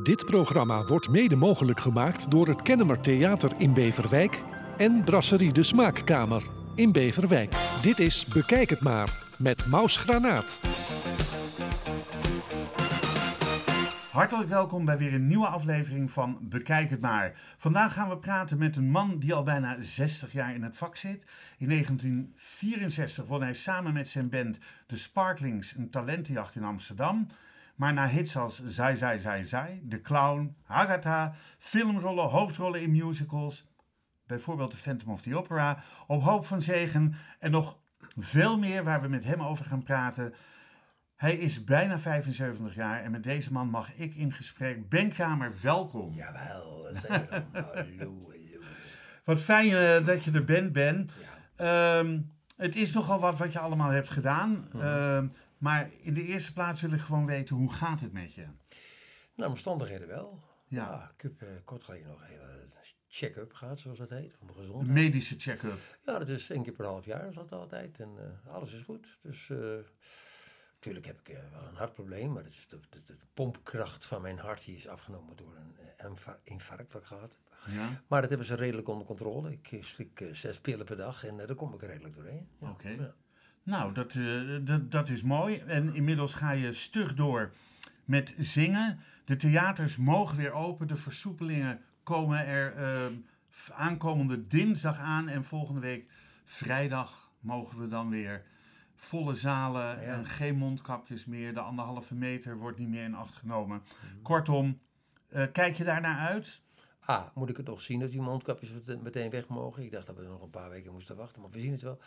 Dit programma wordt mede mogelijk gemaakt door het Kennemer Theater in Beverwijk en Brasserie de Smaakkamer in Beverwijk. Dit is Bekijk het maar met Maus Granaat. Hartelijk welkom bij weer een nieuwe aflevering van Bekijk het maar. Vandaag gaan we praten met een man die al bijna 60 jaar in het vak zit. In 1964 won hij samen met zijn band The Sparklings een talentenjacht in Amsterdam. Maar na hits als Zij, Zij, Zij, Zij, De Clown, Agatha, filmrollen, hoofdrollen in musicals, bijvoorbeeld The Phantom of the Opera, Op Hoop van Zegen en nog veel meer waar we met hem over gaan praten. Hij is bijna 75 jaar en met deze man mag ik in gesprek. Ben Kramer, welkom. Jawel, dat zijn we dan. hallo, hallo. Wat fijn eh, dat je er bent, Ben. Ja. Ehm, het is nogal wat wat je allemaal hebt gedaan. Mhm. Ehm, maar in de eerste plaats wil ik gewoon weten, hoe gaat het met je? Nou, omstandigheden wel. Ja. Ja, ik heb eh, kort geleden nog een hele check-up gehad, zoals dat heet, van de Een gezondheid. medische check-up. Ja, dat is één keer per half jaar, is dat altijd. En eh, alles is goed. Dus eh, natuurlijk heb ik eh, wel een hartprobleem, maar dat is de, de, de pompkracht van mijn hart die is afgenomen door een eh, infa- infarct wat ik gehad heb. Ja, Maar dat hebben ze redelijk onder controle. Ik eh, slik eh, zes pillen per dag en eh, daar kom ik er redelijk doorheen. Ja. Oké. Nou, dat, eh, dat, dat is mooi. En inmiddels ga je stug door met zingen. De theaters mogen weer open. De versoepelingen komen er ehm, aankomende dinsdag aan. En volgende week vrijdag mogen we dan weer volle zalen Ja. en geen mondkapjes meer. De anderhalve meter wordt niet meer in acht genomen. Kortom, eh, kijk je daar naar uit? Ah, moet ik het nog zien dat die mondkapjes met- meteen weg mogen? Ik dacht dat we nog een paar weken moesten wachten, maar we zien het wel.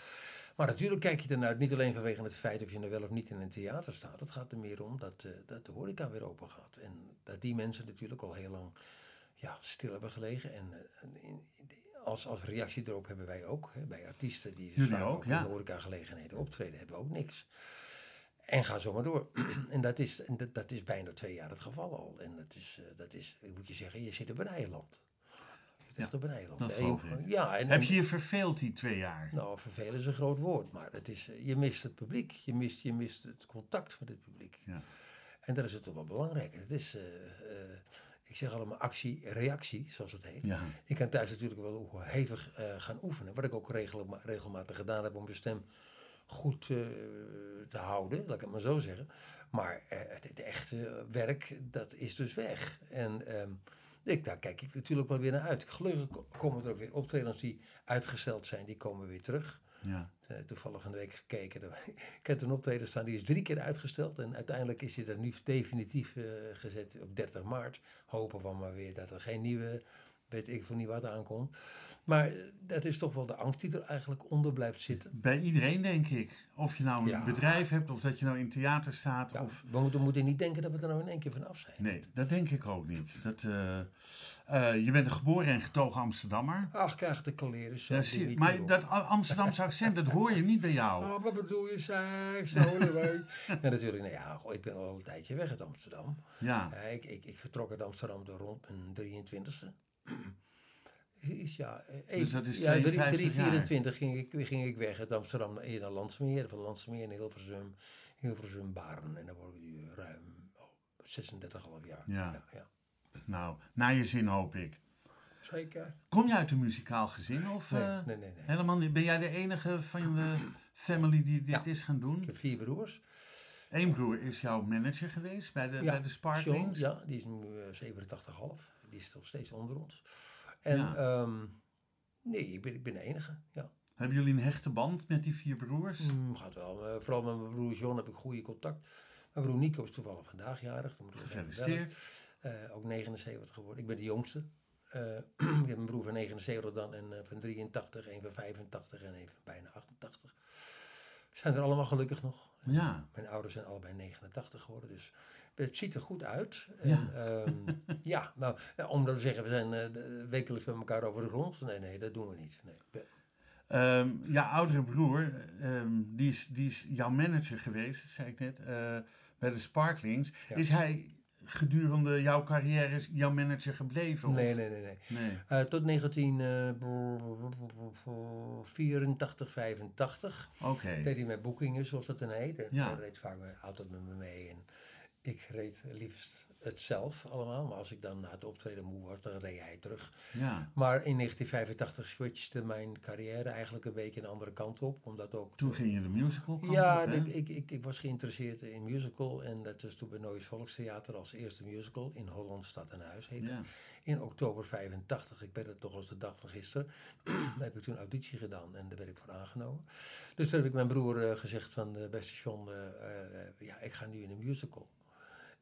Maar natuurlijk kijk je ernaar uit, niet alleen vanwege het feit of je er wel of niet in een theater staat. Het gaat er meer om dat, eh, dat de horeca weer open gaat. En dat die mensen natuurlijk al heel lang ja, stil hebben gelegen. En eh, en in- als, als reactie erop hebben wij ook, hè, bij artiesten die Jullie vaak ook, in ja. horecagelegenheden optreden, hebben we ook niks. En ga zo maar door. en dat is, en dat, dat is bijna twee jaar het geval al. En dat is, eh, dat is, ik moet je zeggen, je zit op een eiland. Je zit echt op een eiland. dat En geloof je- ik. Ja, en, Heb je je verveeld die twee jaar? nou, vervelen is een groot woord, maar het is, eh, je mist het publiek. Je mist, je mist het contact met het publiek. Ja. En dat is het toch wel belangrijk. Het is, eh, eh, ik zeg allemaal actie-reactie, zoals het heet. Ja. Ik kan thuis natuurlijk wel hevig gaan oefenen. Wat ik ook regelma- regelmatig gedaan heb om mijn stem goed te houden, laat ik het maar zo zeggen. Maar het, het echte werk, dat is dus weg. En ehm, ik, daar kijk ik natuurlijk wel weer naar uit. Gelukkig ko- komen er ook weer optredens die uitgesteld zijn, die komen weer terug. Ja. Eh, toevallig van de week gekeken. Ik heb een optreden staan, die is drie keer uitgesteld. En uiteindelijk is hij er nu definitief eh, gezet op 30 maart. Hopen we maar weer dat er geen nieuwe, weet ik van niet wat aankomt. Maar eh, dat is toch wel de angst die er eigenlijk onder blijft zitten. Bij iedereen denk ik. Of je nou een Ja. bedrijf hebt, of dat je nou in theater staat. Ja, Of... we moeten, moeten niet denken dat we er nou in één keer van af zijn. Nee, dat denk ik ook niet. Dat, eh, eh, je bent een geboren en getogen Amsterdammer. Ach, krijg de kaleren zo. Ja, zie- maar dat Amsterdamse accent, dat hoor je niet bij jou. Oh, wat bedoel je, zei zo, ja, natuurlijk, nou ja, goh, ik ben al een tijdje weg uit Amsterdam. Ja, Ja, ik, ik, ik vertrok uit Amsterdam door rond mijn 23e. Is ja, eh, Dus dat is ja, drie- 52 drie- jaar. 24 ging ik, ging ik weg uit Amsterdam naar, naar Landsmeer, van Landsmeer naar Hilversum, Hilversum Baren. En dan word ik nu ruim oh, 36,5 jaar. Ja. Ja, ja. nou, naar je zin hoop ik. Zeker. Kom je uit een muzikaal gezin? Of, Nee, eh, nee, nee, nee. Helemaal niet. Ben jij de enige van de family die dit Ja. is gaan doen? Ik heb vier broers. Eén broer is jouw manager geweest bij de, bij de Sparklings. John, ja, die is nu eh, 87,5. Die is nog steeds onder ons. En Ja. ehm, nee, ik ben, ik ben de enige, ja. Hebben jullie een hechte band met die vier broers? Mm, gaat wel. Eh, vooral met mijn broer John heb ik goede contact. Mijn broer Nico is toevallig vandaag jarig. Dan moet ik. Gefeliciteerd. Eh, ook 79 geworden. Ik ben de jongste. Eh, ik heb een broer van 79 dan en eh, van 83, een van 85 en een van bijna 88. Zijn er allemaal gelukkig nog. Ja. Mijn ouders zijn allebei 89 geworden, dus het ziet er goed uit. En, Ja. ja, ja nou, ja, om dat te zeggen, we zijn de- wekelijks met elkaar over de grond. Nee, nee, dat doen we niet. Nee. Ehm, jouw oudere broer, ehm, die, is, die is jouw manager geweest, dat zei ik net, eh, bij de Sparklings. Ja. Is hij gedurende jouw carrière jouw manager gebleven? of- Nee, nee, nee. nee. Nee. Eh, tot eh, 1984, 85 Oké. deed hij met boekingen, zoals dat dan heet. En Ja. hij reed vaak altijd met me mee. En ik reed liefst het zelf allemaal. Maar als ik dan na het optreden moe was, dan reed hij terug. Ja. Maar in 1985 switchte mijn carrière eigenlijk een beetje een andere kant op. Omdat ook... Toen ging je de musical kant Ja, op, ik, ik, ik, ik was geïnteresseerd in musical. En dat is toen bij Noois Volkstheater als eerste musical in Holland Stad en Huis heette. Ja. In oktober 85, ik weet het toch als de dag van gisteren, heb ik toen auditie gedaan en daar werd ik voor aangenomen. Dus toen heb ik mijn broer eh, gezegd van, uh, beste John, uh, ja, ik ga nu in een musical.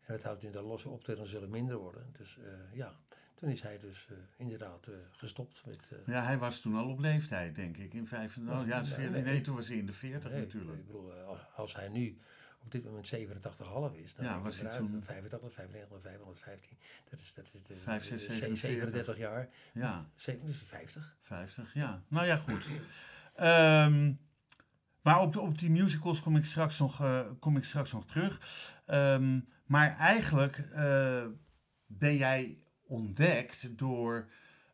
En het houdt in de losse optreden zullen minder worden. Dus ja, toen is hij dus inderdaad gestopt met... ja, hij was toen al op leeftijd, denk ik, in 85. ja, dus nee, nee, nee, toen was hij in de 40 nee, natuurlijk. Ik bedoel, als, als hij nu op dit moment 87,5 is. Dan Ja, was hij eruit, toen- 85, 95, 515. Dat is, dat is, dat is Vijf, zes, eh, 47. 37 jaar. Ja, Dus 50. 50, ja. Nou ja, goed. Ehm, maar op, de, op die musicals kom ik straks nog, kom ik straks nog terug. Ehm, maar eigenlijk eh, ben jij ontdekt door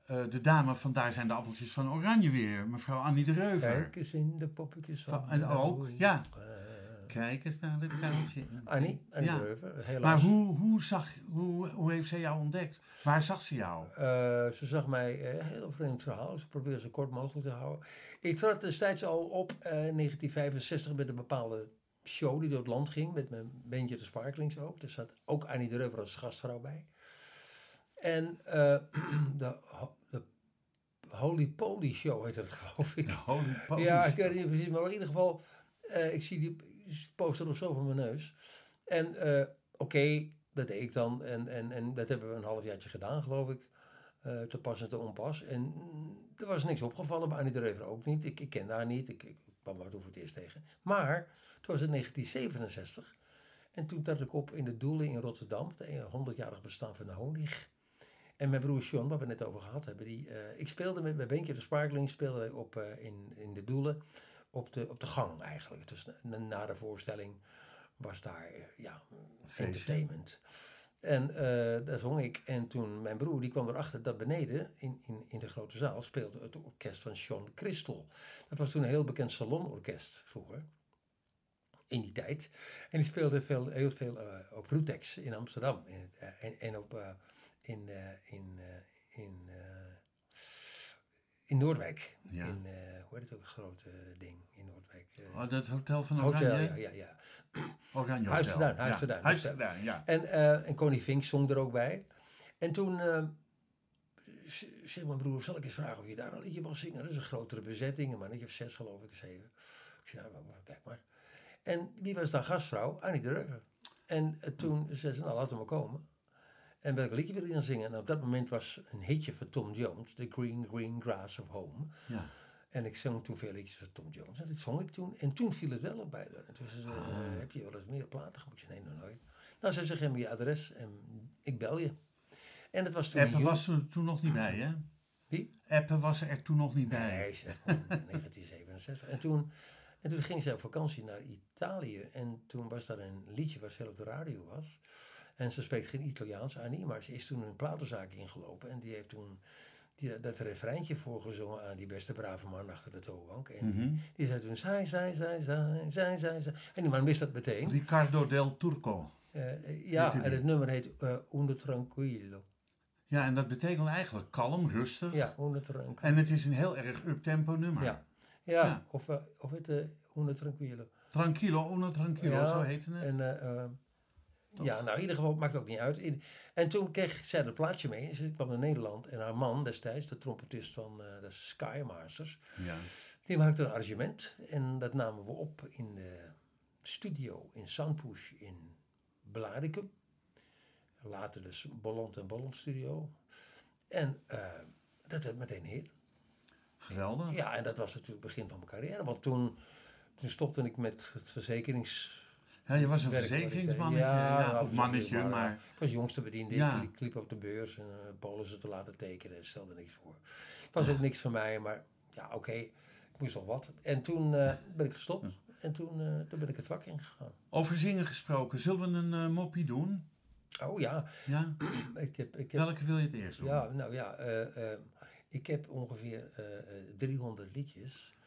eh, de dame van Daar zijn de appeltjes van Oranje weer, mevrouw Annie de Reuver. Kijk eens in de poppetjes van... Van- en ook, ja. ogen. Kijk eens naar dit kuiltje. Annie, Annie Ja. de Reuver, helaas. Maar hoe, hoe, zag, hoe, hoe heeft zij jou ontdekt? Waar zag ze jou? Eh, ze zag mij eh, een heel vreemd verhaal. Ze probeerde zo kort mogelijk te houden. Ik trad destijds al op eh, in 1965 met een bepaalde show die door het land ging. Met mijn bandje de Sparklings ook. Er zat ook Annie de Reuver als gastvrouw bij. En eh, de, de Holy Poly Show heet dat geloof ik. Holy poly. Ja, ik weet het niet precies, maar in ieder geval, eh, ik zie die poster nog zo voor mijn neus. En eh, oké, dat deed ik dan. En, en, en dat hebben we een halfjaartje gedaan, geloof ik. te pas en te onpas. En er was niks opgevallen, bij Annie de Reuver ook niet. Ik, ik kende haar niet, ik, ik kwam haar toen voor het eerst tegen. Maar toen was het 1967. En toen trad ik op in de Doelen in Rotterdam, het 100-jarig bestaan van de Honig. En mijn broer John, waar we net over gehad hebben, die, eh, ik speelde met mijn beentje de Sparkling, speelde op eh, in, in de Doelen, op de, op de gang eigenlijk. Dus na, na de voorstelling was daar, eh, ja, Feestje. En eh, daar zong ik. En toen mijn broer, die kwam erachter dat beneden in, in, in de grote zaal speelde het orkest van Sean Crystal. Dat was toen een heel bekend salonorkest vroeger. In die tijd. En die speelde veel, heel veel eh, op Rutex in Amsterdam. Het, eh, en, en op, in, in, in, in Noordwijk. Ja. In, eh, hoe heet het ook, het grote ding in Noordwijk? Eh, Oh, dat hotel van Hotel, Oranje? ja, ja, ja. Oranje Huis Hotel. Huis ja. Huis te Duin, ja. En, eh en Connie Vink zong er ook bij. En toen eh, z- zei mijn broer, zal ik eens vragen of je daar een liedje mag zingen? Dat is een grotere bezetting, een mannetje of zes geloof ik, zeven. Ik zei, nou, kijk maar. En wie was daar gastvrouw? Annie de Reuver. En eh, toen zei ze, nou laat hem maar komen. En welk liedje wil je dan zingen? En op dat moment was een hitje van Tom Jones, The Green Green Grass of Home. ja. En ik zong toen veel liedjes van Tom Jones. En dat zong ik toen. En toen viel het wel op bij haar. En toen zei ze, eh, heb je wel eens meer platen zei, nee, nog nooit. Nou, zei ze, geef me je adres en ik bel je. En dat was toen Appen was er toen nog niet bij, hè? Wie? Appen was er toen nog niet bij. Nee, zeg, gewoon 1967. En toen, en toen ging ze op vakantie naar Italië. En toen was daar een liedje wat veel op de radio was. En ze spreekt geen Italiaans, Annie, maar ze is toen een platenzaak ingelopen. En die heeft toen die, dat refreintje voorgezongen aan die beste brave man achter de toonbank. En Mhm. die, die zei toen, zij, zij, zij, zij, zij, zij, zij. En die man wist dat meteen. Ricardo del Turco. Eh, eh, ja, die? en het nummer heet uh, Uno Tranquillo. Ja, en dat betekent eigenlijk kalm, rustig. Ja, Uno Tranquillo. En het is een heel erg up-tempo nummer. Ja, ja, Ja. of, uh, of het uh, Uno Tranquillo. Tranquilo, uno tranquilo, Ja, zo heette het. En, ja, nou in ieder geval maakt het ook niet uit. En toen kreeg zij dat plaatje mee. en Ze kwam naar Nederland en haar man destijds, de trompetist van eh, de Skymasters, ja. die maakte een arrangement. En dat namen we op in de studio in Soundpush in Blaricum. Later dus Bolland en Bolland Studio. En eh, dat werd meteen een hit. Geweldig. Ja, en dat was natuurlijk het begin van mijn carrière. Want toen, toen stopte ik met het verzekerings... Ja, je was een verzekeringsmannetje. Ja, of mannetje, maar, maar... Ik was jongste bediende, Ja. ik liep op de beurs en uh, polissen te laten tekenen. Het stelde niks voor. Het was ook niks van mij, maar ja, oké, ik moest nog wat. En toen eh, ben ik gestopt. En toen, eh, toen ben ik het vak ingegaan. Over zingen gesproken, zullen we een eh, moppie doen? Oh ja, Ja? ik heb... Ik heb Welke wil je het eerst doen? ja, nou ja, eh, eh, ik heb ongeveer eh, eh,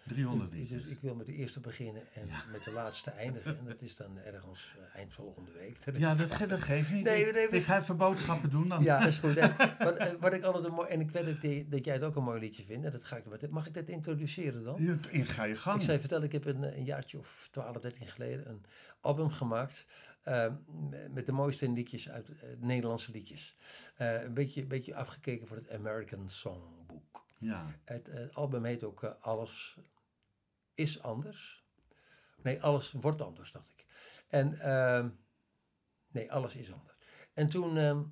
300 liedjes. 300 Dus ik wil met de eerste beginnen en met de laatste eindigen. En dat is dan ergens eh, eind volgende week. Ja, dat, ge- dat geeft niet. Nee, ik, nee, ik ga even boodschappen doen dan. Ja, is goed. En wat, eh, wat ik altijd een mooi, en ik weet dat, dat jij het ook een mooi liedje vindt. En dat ga ik, met- mag ik dat introduceren dan? Ja, in ga je gang. Ik zei vertellen, ik heb een, een jaartje of 12, 13 geleden een album gemaakt. eh, met de mooiste liedjes uit eh, Nederlandse liedjes. Eh, een beetje, beetje afgekeken voor het American Songbook. Ja. Het eh, album heet ook eh, Alles is anders. Nee, alles wordt anders, dacht ik. En ehm, nee, alles is anders. En toen, ehm,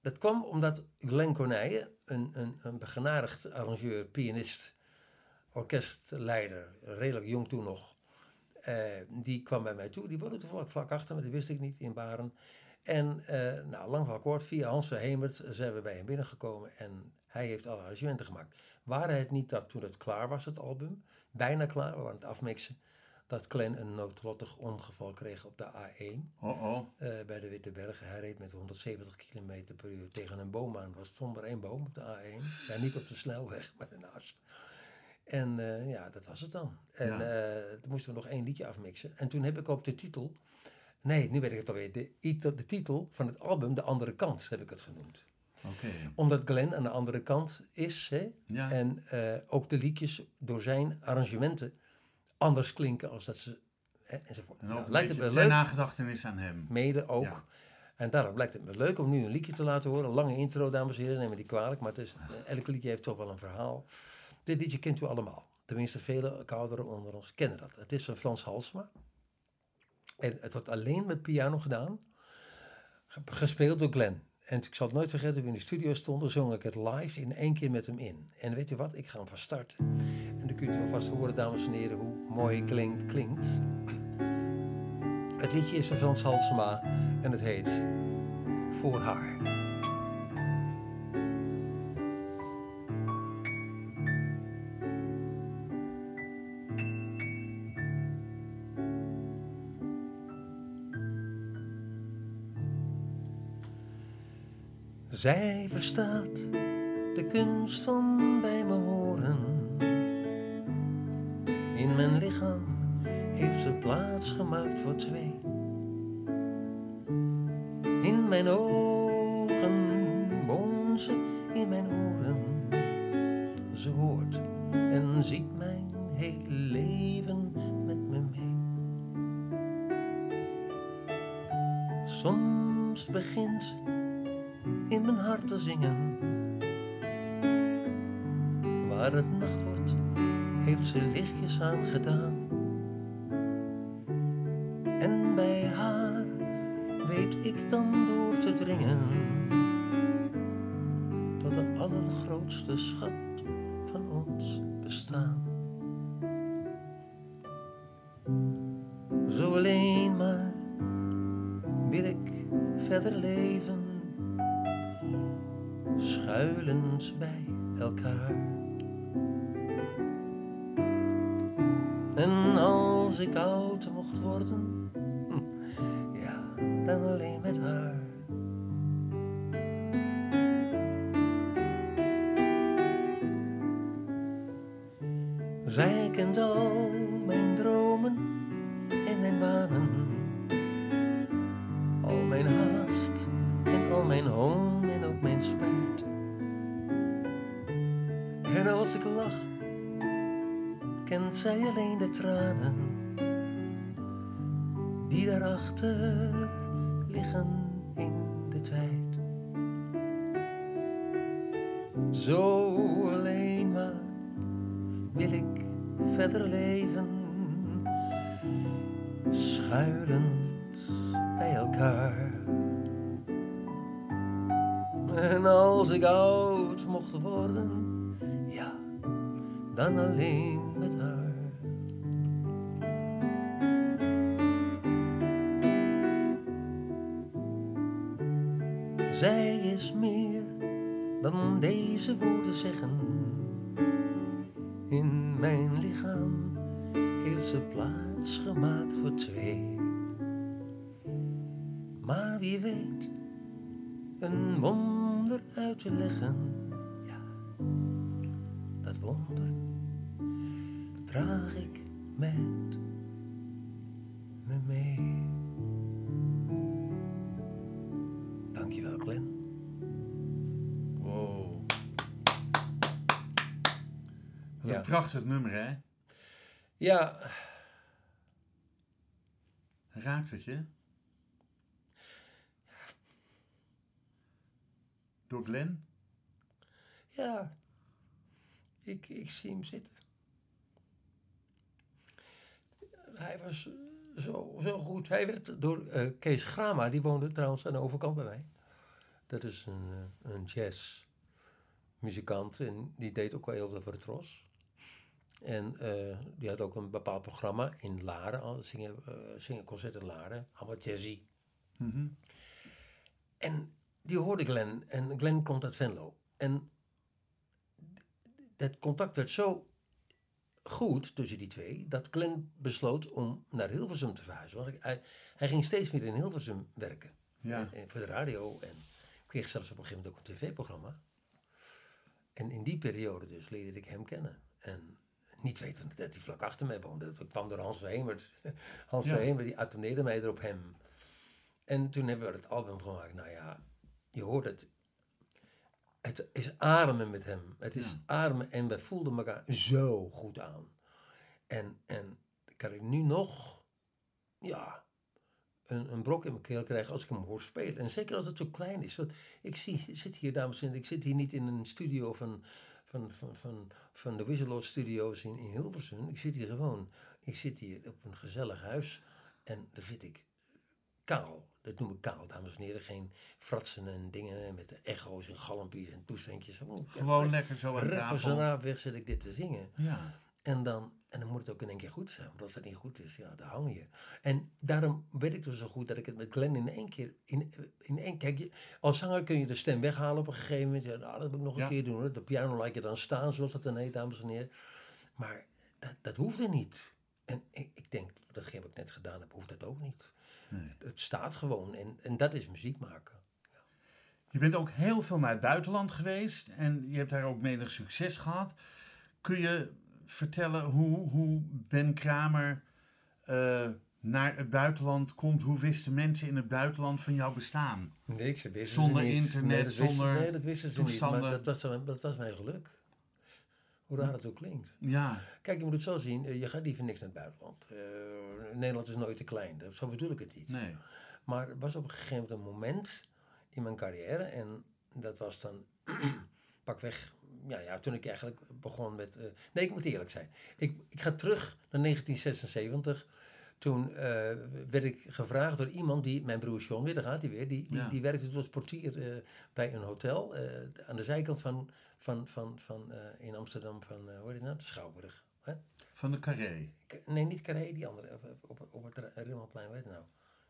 dat kwam omdat Glenn Cornijen, een, een, een begenadigd arrangeur, pianist, orkestleider, redelijk jong toen nog, eh, die kwam bij mij toe. Die woonde toevallig vlak achter me, dat wist ik niet, in Baren. En eh, nou, lang van kort, via Hans Verhemert zijn we bij hem binnengekomen en hij heeft alle arrangementen gemaakt. Waren het niet dat toen het klaar was, het album, bijna klaar, we waren het afmixen, dat Glenn een noodlottig ongeval kreeg op de A1 Oh, oh. eh, bij de Witte Bergen. Hij reed met 170 km per uur tegen een boom aan. was zonder één boom op de A1. Ja, niet op de snelweg, maar ernaast. En eh, ja, dat was het dan. En Ja. eh, toen moesten we nog één liedje afmixen. En toen heb ik op de titel... Nee, nu weet ik het alweer. De, de titel van het album, De Andere Kant, heb ik het genoemd. Omdat Glenn aan de andere kant is. Hè? Ja. En eh, ook de liedjes door zijn arrangementen anders klinken als dat ze... Hè, enzovoort. En Nou, lijkt het me leuk? nagedachtenis aan hem. Mede ook. Ja. En daarom lijkt het me leuk om nu een liedje te laten horen. Lange intro, dames en heren, neem me die kwalijk. Maar het is, elk liedje heeft toch wel een verhaal. Dit liedje kent u allemaal. Tenminste, vele ouderen onder ons kennen dat. Het is van Frans Halsma. En het wordt alleen met piano gedaan. Ge- Gespeeld door Glenn. En ik zal het nooit vergeten, toen we in de studio stonden, zong ik het live in één keer met hem in. En weet u wat, ik ga hem van start. En dan kunt u alvast horen, dames en heren, hoe mooi klinkt. klinkt. Het liedje is van Frans Halsema en het heet Voor haar. Zij verstaat de kunst van bij me horen. In mijn lichaam heeft ze plaats gemaakt voor twee. In mijn ogen leven, schuilend bij elkaar. En als ik oud mocht worden, ja, dan alleen met haar. Mijn hoon en ook mijn spijt. En als ik lach, kent zij alleen de tranen die daarachter liggen in de tijd. Zo alleen maar wil ik verder leven, schuilend als ik oud mocht worden, ja, dan alleen met haar. Zij is meer dan deze woorden zeggen. In mijn lichaam heeft ze plaats gemaakt voor twee. Maar wie weet, een uit te leggen. Ja, dat wonder, draag ik met me mee. Dankjewel, Glenn. Wow. Wat Ja. een prachtig nummer, hè? Ja, Raakt het je? Door Glenn? ja. Ik, ik zie hem zitten. Hij was zo, zo goed. Hij werd door eh, Kees Grama, die woonde trouwens aan de overkant bij mij. Dat is een, eh, een jazzmuzikant en die deed ook wel heel veel voor het Tros. En eh, die had ook een bepaald programma in Laren, zingen, zingen concert in Laren, allemaal jazzy. Mhm. En die hoorde Glenn. En Glenn komt uit Venlo. En het contact werd zo goed tussen die twee... dat Glenn besloot om naar Hilversum te verhuizen. Want hij, hij ging steeds meer in Hilversum werken. Ja. En, en voor de radio. En kreeg zelfs op een gegeven moment ook een tv-programma. En in die periode dus leerde ik hem kennen. En niet wetend dat hij vlak achter mij woonde. Dat kwam door Hans Verhemert. Hans Ja. Verhemert die attendeerde mij er op hem. En toen hebben we het album gemaakt. Nou ja, je hoort het. Het is ademen met hem. Het is Ja. ademen en we voelden elkaar zo goed aan. En, en kan ik nu nog, ja, een, een brok in mijn keel krijgen als ik hem hoor spelen. En zeker als het zo klein is. Want ik zie, zit hier, dames en heren, ik zit hier niet in een studio van, van, van, van, van de Wizzelot Studios in, in Hilversum. Ik zit hier gewoon, ik zit hier op een gezellig huis. En daar zit ik kaal. Dat noem ik kaal, dames en heren. Geen fratsen en dingen met de echo's en galmpies en toestandjes. Oh, Gewoon lekker zo aan Recht tafel. raap weg zit ik dit te zingen. Ja. En dan, en dan moet het ook in één keer goed zijn. Want als het niet goed is, ja, daar hang je. En daarom weet ik dus zo goed dat ik het met Glenn in één keer... In, in één, kijk, je, als zanger kun je de stem weghalen op een gegeven moment. Ja, nou, dat moet ik nog een keer doen. Hoor. De piano laat je dan staan, zoals dat dan heet, dames en heren. Maar dat, dat hoefde niet. En ik, ik denk, dat heb ik net gedaan heb, hoeft dat ook niet. Nee. Het staat gewoon. En, en dat is muziek maken. Je bent ook heel veel naar het buitenland geweest en je hebt daar ook menig succes gehad. Kun je vertellen hoe, hoe Ben Kramer eh, naar het buitenland komt? Hoe wisten mensen in het buitenland van jouw bestaan? Niks, dat wisten Zonder ze niet. internet, nee, dat wisten, zonder nee, dat wisten ze niet. Maar dat was, dat was mijn geluk. Hoe raar het ook klinkt. Ja, Kijk, je moet het zo zien. eh, Je gaat liever niks naar het buitenland. Eh, Nederland is nooit te klein. Dat, zo bedoel ik het niet. nee. Maar er was op een gegeven moment een moment in mijn carrière. En dat was dan pakweg... Ja, ja, toen ik eigenlijk begon met... eh, nee, ik moet eerlijk zijn. Ik, ik ga terug naar 1976. Toen werd ik gevraagd door iemand die... Mijn broer John, weer, daar gaat hij weer. Die, die, Ja. die werkte toen als portier bij een hotel. aan de zijkant van... van, van, van eh, in Amsterdam van... hoe heet het nou? De Schouwburg. Hè? Van de Carré. Nee, niet Carré, die andere. Op, op, op het Remmelplein, weet je nou?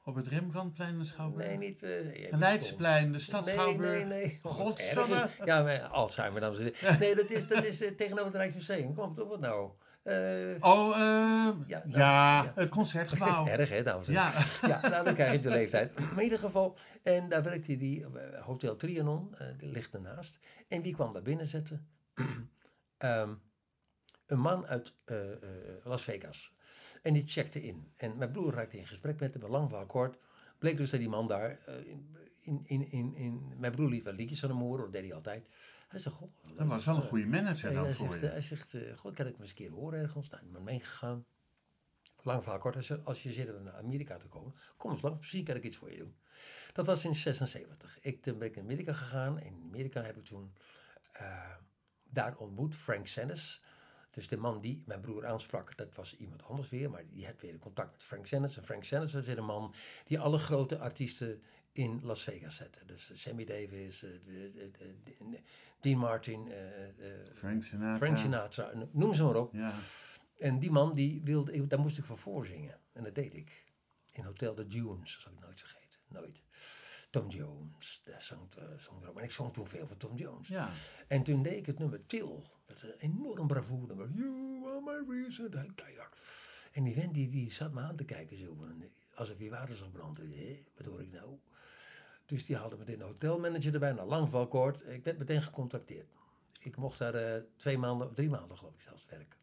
Op het Rembrandtplein de Schouwburg. Nee, niet... het Leidsplein, de stad Nee, Schouwburg. nee, nee. Oh, Godsamme. erg is- Ja, maar Alzheimer, dames en heren. Nee, dat is, dat is tegenover het Rijksmuseum. Kom, toch wat nou? Eh, Oh, eh, Ja, ja, het concertgebouw. Erg, hè, dames en heren. ja, Ja, nou, dan krijg je de leeftijd. In ieder geval, en daar werkte die eh, Hotel Trianon, die ligt ernaast. En wie kwam daar binnen zetten? Ehm, een man uit Las Vegas. En die checkte in. En mijn broer raakte in gesprek met hem, lang verhaal kort. Bleek dus dat die man daar, in, in, in, in, mijn broer liet wel liedjes van hem horen, dat deed hij altijd. Hij zegt, goh. dat was wel een goede manager Hij, dan hij voor zegt, je. eh, hij zegt eh, goh, kan ik hem eens een keer horen ergens? Nou, ik ben meegegaan. Lang verhaal kort, als je, als je hebt om naar Amerika te komen, kom eens langs, misschien kan ik iets voor je doen. Dat was in 76. Ik, toen ben ik naar Amerika gegaan. En in Amerika heb ik toen eh, daar ontmoet Frank Sennis. Dus de man die mijn broer aansprak, dat was iemand anders weer. Maar die had weer contact met Frank Sennis. En Frank Sennis was weer een man die alle grote artiesten in Las Vegas zette. Dus eh, Sammy Davis, eh, de- de- de- de- Dean Martin, eh, eh, Frank Sinatra. Frank Sinatra, noem ze maar op. Ja, En die man, die wilde, ik- daar moest ik voor voorzingen. En dat deed ik. In Hotel de Dunes, dat zal ik nooit vergeten. Nooit. Tom Jones, daar zong, zong erop. En ik zong toen veel van Tom Jones. ja. En toen deed ik het nummer Till. Dat is een enorm bravoure nummer. You are my reason. Keihard. En die vent die, die zat me aan te kijken zo. Alsof je water zag branden. Hé, wat hoor ik nou? Dus die haalde meteen een hotelmanager erbij. Nou, lang verhaal kort. Ik werd meteen gecontacteerd. Ik mocht daar eh, twee maanden, of drie maanden geloof ik zelfs werken.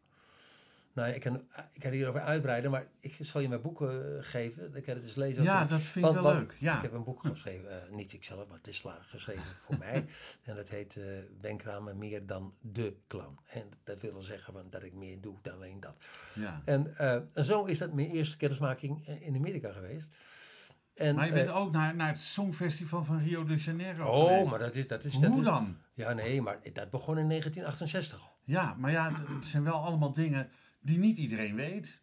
Nou, ik kan, ik kan hierover uitbreiden, maar ik zal je mijn boeken geven. Dan kan je het eens lezen. Ja, dat vind ik wel leuk. Ja. Ik heb een boek geschreven, eh, niet ikzelf, maar het is la- geschreven voor mij. En dat heet eh Ben Kramer meer dan de clown. En dat wil zeggen van, dat ik meer doe dan alleen dat. ja. En, eh, zo is dat mijn eerste kennismaking eh, in Amerika geweest. En, Maar je bent eh, ook naar, naar het Songfestival van Rio de Janeiro Oh, geweest. maar dat is... Dat is dat Hoe is- dan? Ja, nee, maar dat begon in 1968 al. Ja, maar ja, het zijn wel allemaal dingen die niet iedereen weet.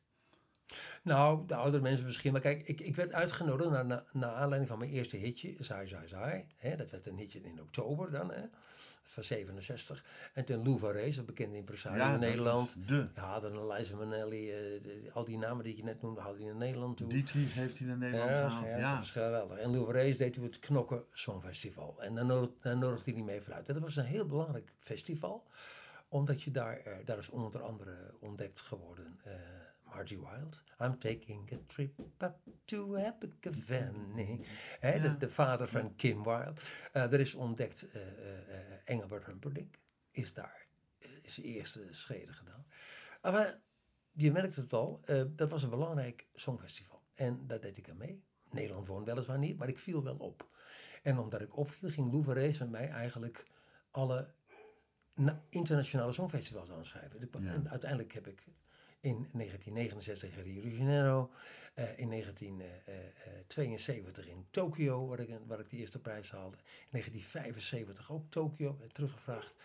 Nou, de oudere mensen misschien. Maar kijk, ik, ik werd uitgenodigd naar, naar, naar aanleiding van mijn eerste hitje, Zai Zai Zai. Hè, dat werd een hitje in oktober dan, hè, van 67. En toen Lou Varese, een bekende impresario ja, in Nederland. is De. Ja, dan Liza Minnelli, eh, de- al die namen die je net noemde, haalde hij naar Nederland toe. Dietrich heeft hij naar Nederland ja, gehaald. ja, Ja, dat was geweldig. En Lou Varese deed toen het Knokken Songfestival. En dan, nodig, nodigde hij die mee vooruit. En dat was een heel belangrijk festival. Omdat je daar, eh, daar is onder andere ontdekt geworden... eh, Margie Wild. I'm taking a trip up to Abergavenny. Hè, de, Ja. de vader van Kim Wilde. Eh, er is ontdekt eh, Engelbert Humperdinck. Is daar de eerste schreden gedaan. Maar je merkt het al, dat was een belangrijk songfestival. En daar deed ik aan mee. Nederland won weliswaar niet, maar ik viel wel op. En omdat ik opviel, ging Lou Varese met mij eigenlijk alle na- internationale songfestivals aanschrijven. Ja. En uiteindelijk heb ik in 1969 Rio de Janeiro, eh, in 1972 in Tokio, waar ik, waar ik de eerste prijs haalde. In 1975 ook Tokio, eh, teruggevraagd.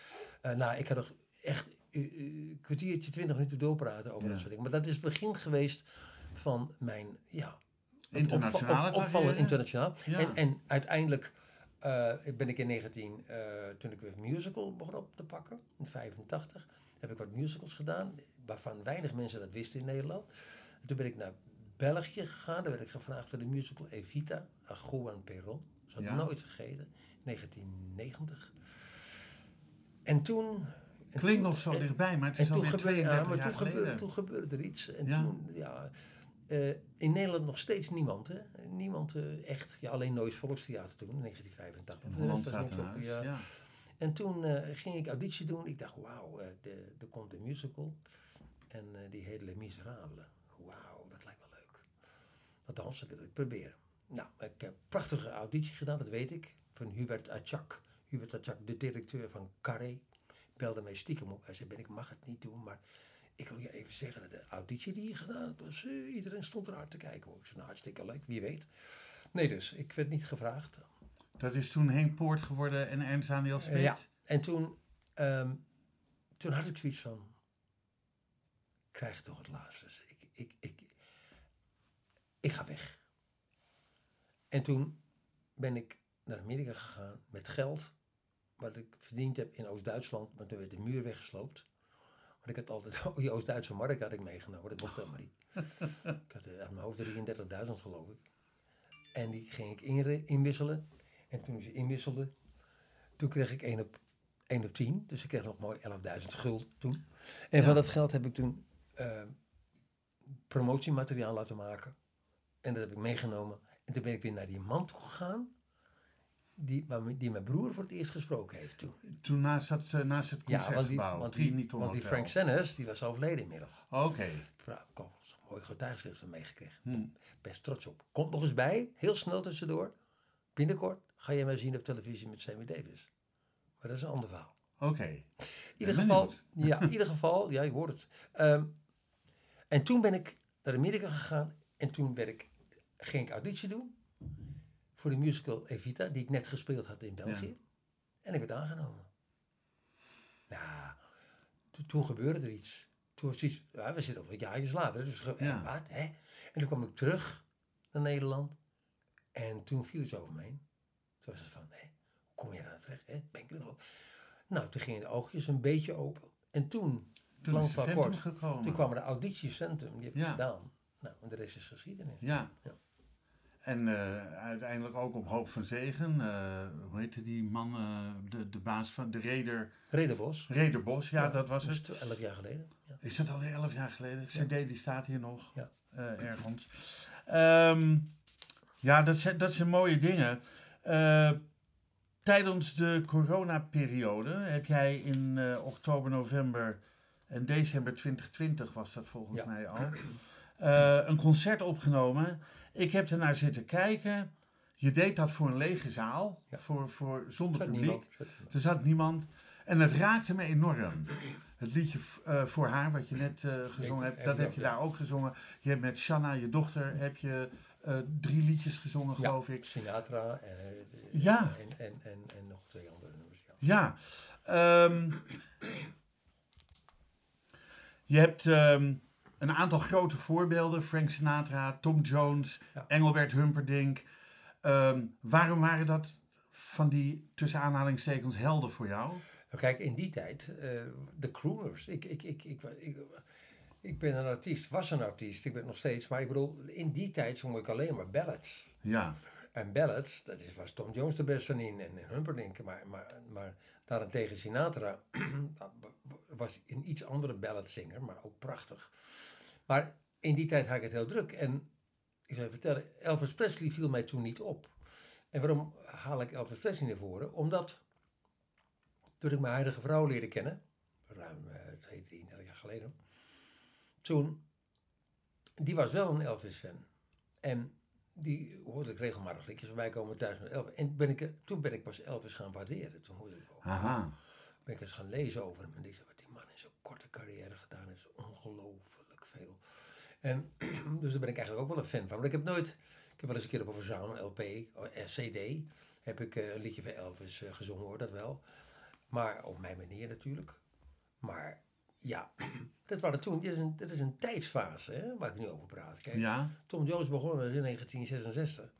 Eh, nou, ik had nog echt eh, eh, een kwartiertje, twintig minuten doorpraten over Ja. dat soort dingen. Maar dat is het begin geweest van mijn, ja... Internationale opva- op- opvallen internationaal. Ja. En, en uiteindelijk eh, ben ik in 19, eh, toen ik weer musical begon op te pakken, in 85, heb ik wat musicals gedaan, waarvan weinig mensen dat wisten in Nederland. En toen ben ik naar België gegaan, daar werd ik gevraagd voor de musical Evita, aan Juan Perón. Dat zal ik Ja. nooit vergeten, 1990. En toen... en Klinkt toen- nog zo en- dichtbij, maar het is alweer gebeurde, ja, 32 maar jaar toen gebeurde, geleden. toen gebeurde er iets. En Ja. toen, ja, eh, in Nederland nog steeds niemand, hè? Niemand eh, echt. Ja, alleen Noois Volkstheater toen, in 1985. In Holland staat huis. ja. Ja. En toen eh, ging ik auditie doen. Ik dacht, wauw, er komt een musical. En eh, die heet Les Miserables. Wauw, dat lijkt wel leuk. Althans, dat wil ik proberen. Nou, ik heb een prachtige auditie gedaan, dat weet ik. Van Hubert Atjak. Hubert Atjak, de directeur van Carré, belde mij stiekem op. Hij zei, ben ik mag het niet doen, maar ik wil je even zeggen de auditie die je gedaan hebt, was, eh, iedereen stond er hard te kijken. hoor. Ik zei, nou, hartstikke leuk, wie weet. Nee dus, ik werd niet gevraagd. Dat is toen Henk Poort geworden en Ernst Daniel Smit. Ja, en toen, ehm, toen had ik zoiets van, krijg toch het laatste. Dus ik, ik, ik, ik ga weg. En toen ben ik naar Amerika gegaan met geld wat ik verdiend heb in Oost-Duitsland, maar toen werd de muur weggesloopt. Want ik had altijd, oh, die Oost-Duitse mark had ik meegenomen, dat mocht helemaal niet. Ik had eh, uit mijn hoofd 33.000 geloof ik. En die ging ik inwisselen. En toen ze inwisselde, toen kreeg ik 1 op, 1 op 10. Dus ik kreeg nog mooi 11.000 guld toen. En Ja. van dat geld heb ik toen eh, promotiemateriaal laten maken. En dat heb ik meegenomen. En toen ben ik weer naar die man toe gegaan. Die, die mijn broer voor het eerst gesproken heeft toen. Toen naast, dat, naast het Ja, want die, concertgebouw, want die, want. Frank Sennis, die was overleden inmiddels. Oké. Nou, ik mooi getuigschrift van meegekregen. Hm. Best trots op. Komt nog eens bij, heel snel tussendoor. Binnenkort ga je mij zien op televisie met Sammy Davis. Maar dat is een ander verhaal. Oké. In ieder geval, ja, in ieder geval, ja, je hoort het. Ehm, en toen ben ik naar Amerika gegaan en toen werd ik, ging ik auditie doen voor de musical Evita, die ik net gespeeld had in België. En ik werd aangenomen. Nou, to- toen gebeurde er iets. Toen was iets, ja, we zitten al jaartjes later, dus Ja. en wat, hè? En toen kwam ik terug naar Nederland en toen viel iets over me heen. Toen was het van, hé, hoe kom je daar terecht? Hè? Ben ik er nog op? Nou, toen gingen de oogjes een beetje open. En toen, Toen lang is de kort, gekomen. toen kwam er de auditiecentrum, die heb ik Ja. gedaan. Nou, en de rest is geschiedenis. Ja. Ja. En eh, uiteindelijk ook op Hoop van Zegen. eh, hoe heette die man? eh, de, de baas van de Reder. Redebos. Rederbos, ja, dat was dat het. is elf jaar geleden. Ja. Is dat alweer elf jaar geleden? CD die staat hier nog ergens. Ehm, ja, dat zijn, dat zijn mooie dingen. Tijdens de coronaperiode heb jij in oktober, november En december 2020 was dat volgens Ja. mij al. Eh, een concert opgenomen. Ik heb ernaar zitten kijken. Je deed dat voor een lege zaal, Ja. voor, voor, zonder publiek. niemand. Er zat niemand. En het raakte me enorm. Het liedje eh, voor haar, wat je net eh, gezongen hebt, heb dat heb je daar ook gezongen. Je hebt met Shanna, je dochter, heb je drie liedjes gezongen, geloof ik. Sinatra en, Ja. en, en, en, en nog twee andere nummers. Ja. Ja. ehm, je hebt ehm, een aantal grote voorbeelden. Frank Sinatra, Tom Jones, Ja. Engelbert Humperdinck. Ehm, waarom waren dat van die, tussen aanhalingstekens, helden voor jou? Nou, kijk, in die tijd, eh, de crooners. Ik, ik, ik, ik, ik, ik ben een artiest, was een artiest, ik ben nog steeds. Maar ik bedoel, in die tijd zong ik alleen maar ballads. Ja, En ballads, dat is, was Tom Jones de beste in en Humperdinck. Maar, maar, maar daarentegen Sinatra was een iets andere balladzanger, maar ook prachtig. Maar in die tijd had ik het heel druk. En ik zou je vertellen, Elvis Presley viel mij toen niet op. En waarom haal ik Elvis Presley naar voren? Omdat toen ik mijn huidige vrouw leerde kennen, ruim eh, twee, 33 jaar geleden, toen, die was wel een Elvis-fan. En die hoorde ik regelmatig liedjes voorbij komen thuis met Elvis. En ben ik, toen ben ik pas Elvis gaan waarderen. Toen hoorde ik, oh, aha. ben ik eens gaan lezen over hem. En ik zei, wat die man in zo'n korte carrière gedaan heeft, is ongelooflijk veel. En dus daar ben ik eigenlijk ook wel een fan van. Maar ik heb nooit, ik heb wel eens een keer op een verzamel LP, of eh, CD, heb ik eh, een liedje van Elvis eh, gezongen hoor, dat wel. Maar op mijn manier natuurlijk. Maar ja, dat, waren toen, dit, is een, is een tijdsfase hè, waar ik nu over praat. Kijk, Ja, Tom Jones begon in 1966.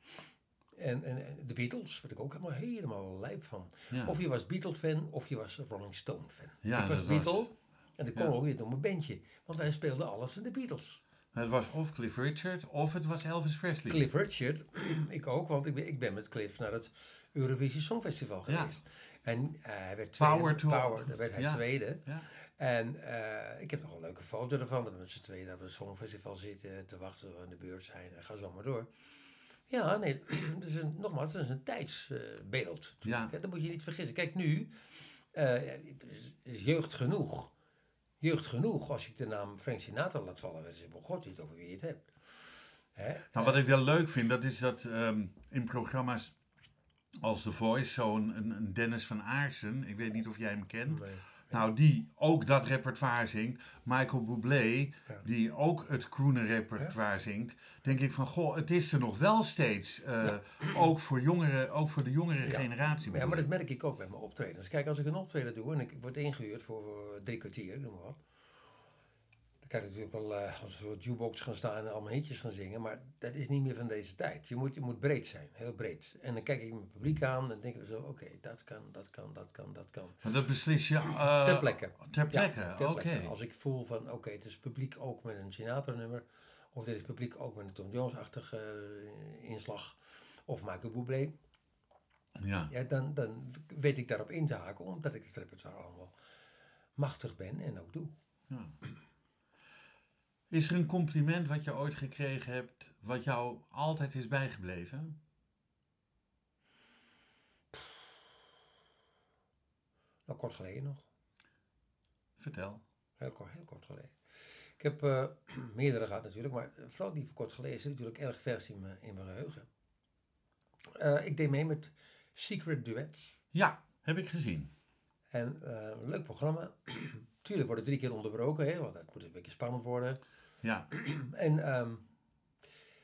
En, en, en de Beatles, werd ik ook helemaal, helemaal lijp van. ja. Of je was Beatle-fan of je was Rolling Stone-fan. Ja, ik was dat was- Beatle en dat kon ja. ook weer door mijn bandje. Want wij speelden alles van de Beatles. Het was of Cliff Richard of het was Elvis Presley. Cliff Richard, ik ook, want ik ben, ik ben met Cliff naar het Eurovisie Songfestival geweest. En eh, hij werd tweede. Power to- Power, daar werd hij Ja. tweede. En eh, ik heb nog een leuke foto ervan, dat we met z'n tweeën daar op het Songfestival zitten, te wachten tot we aan de beurt zijn. En ga zo maar door. Ja, nee, dus een, nogmaals, het is een tijdsbeeld. Ja. Ja, dat moet je niet vergissen. Kijk, nu het is, is jeugd genoeg. Jeugd genoeg als ik de naam Frank Sinatra laat vallen. Dan zeg ik, god niet over wie je het hebt. Hè? Nou, wat ik wel leuk vind, dat is dat ehm, in programma's als The Voice, zo'n een, een Dennis van Aarsen, ik weet niet of jij hem kent, Nee. Nou die ook dat repertoire zingt, Michael Bublé, Ja. die ook het crooner repertoire zingt, denk ik van, goh, het is er nog wel steeds, eh, ook, voor jongeren, ook voor de jongere generatie. Ja, maar dat merk ik ook bij mijn optredens. Kijk, als ik een optreden doe en ik word ingehuurd voor eh, drie kwartier, noem maar wat. Kan ik natuurlijk wel eh, als een soort jukebox gaan staan en allemaal hitjes gaan zingen. Maar dat is niet meer van deze tijd. Je moet, je moet breed zijn, heel breed. En dan kijk ik mijn publiek aan en denk ik zo, oké, dat kan, dat kan, dat kan, dat kan. Maar dat beslis je eh, Ter plekke. Ter plekke, oké. Als ik voel van, oké, het is publiek ook met een Sinatra-nummer. Of dit is publiek ook met een Tom Jones-achtige eh, inslag. Of Michael Bublé. Ja. Ja, dan, dan weet ik daarop in te haken, omdat ik het repertoire allemaal machtig ben en ook doe. Ja. Is er een compliment wat je ooit gekregen hebt, wat jou altijd is bijgebleven? Nou, kort geleden nog. Vertel. Heel kort, heel kort geleden. Ik heb eh, meerdere gehad natuurlijk, maar vooral die van kort geleden zit natuurlijk erg vers in mijn, in mijn geheugen. Eh, ik deed mee met Secret Duets. Ja, heb ik gezien. En eh, een leuk programma. Tuurlijk wordt het drie keer onderbroken, hè, want dat moet een beetje spannend worden. Ja, En ehm,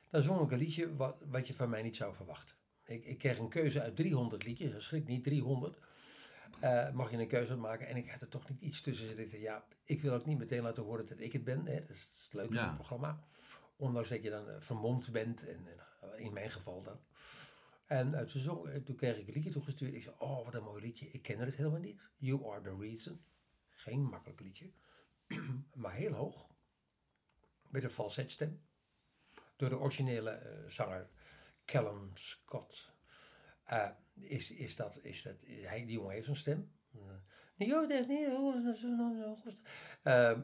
dan zong ik een liedje wat, wat je van mij niet zou verwachten. Ik, ik kreeg een keuze uit 300 liedjes, dat schrik niet, 300. Eh, mag je een keuze uitmaken en ik had er toch niet iets tussen zitten. Ja, ik wil ook niet meteen laten horen dat ik het ben. Hè. Dat is het leuke Ja. van het programma. Ondanks dat je dan eh, vermomd bent, en, en in mijn geval dan. En zong, eh, toen kreeg ik een liedje toegestuurd. Ik zei, oh, wat een mooi liedje. Ik ken het helemaal niet. You are the reason. Geen makkelijk liedje. maar heel hoog. Met een falsetstem. Door de originele eh, zanger Callum Scott. Eh, is, is dat, is dat, hij, die jongen heeft zo'n stem. Eh, Jo, dat is niet zo- goed. Ehm,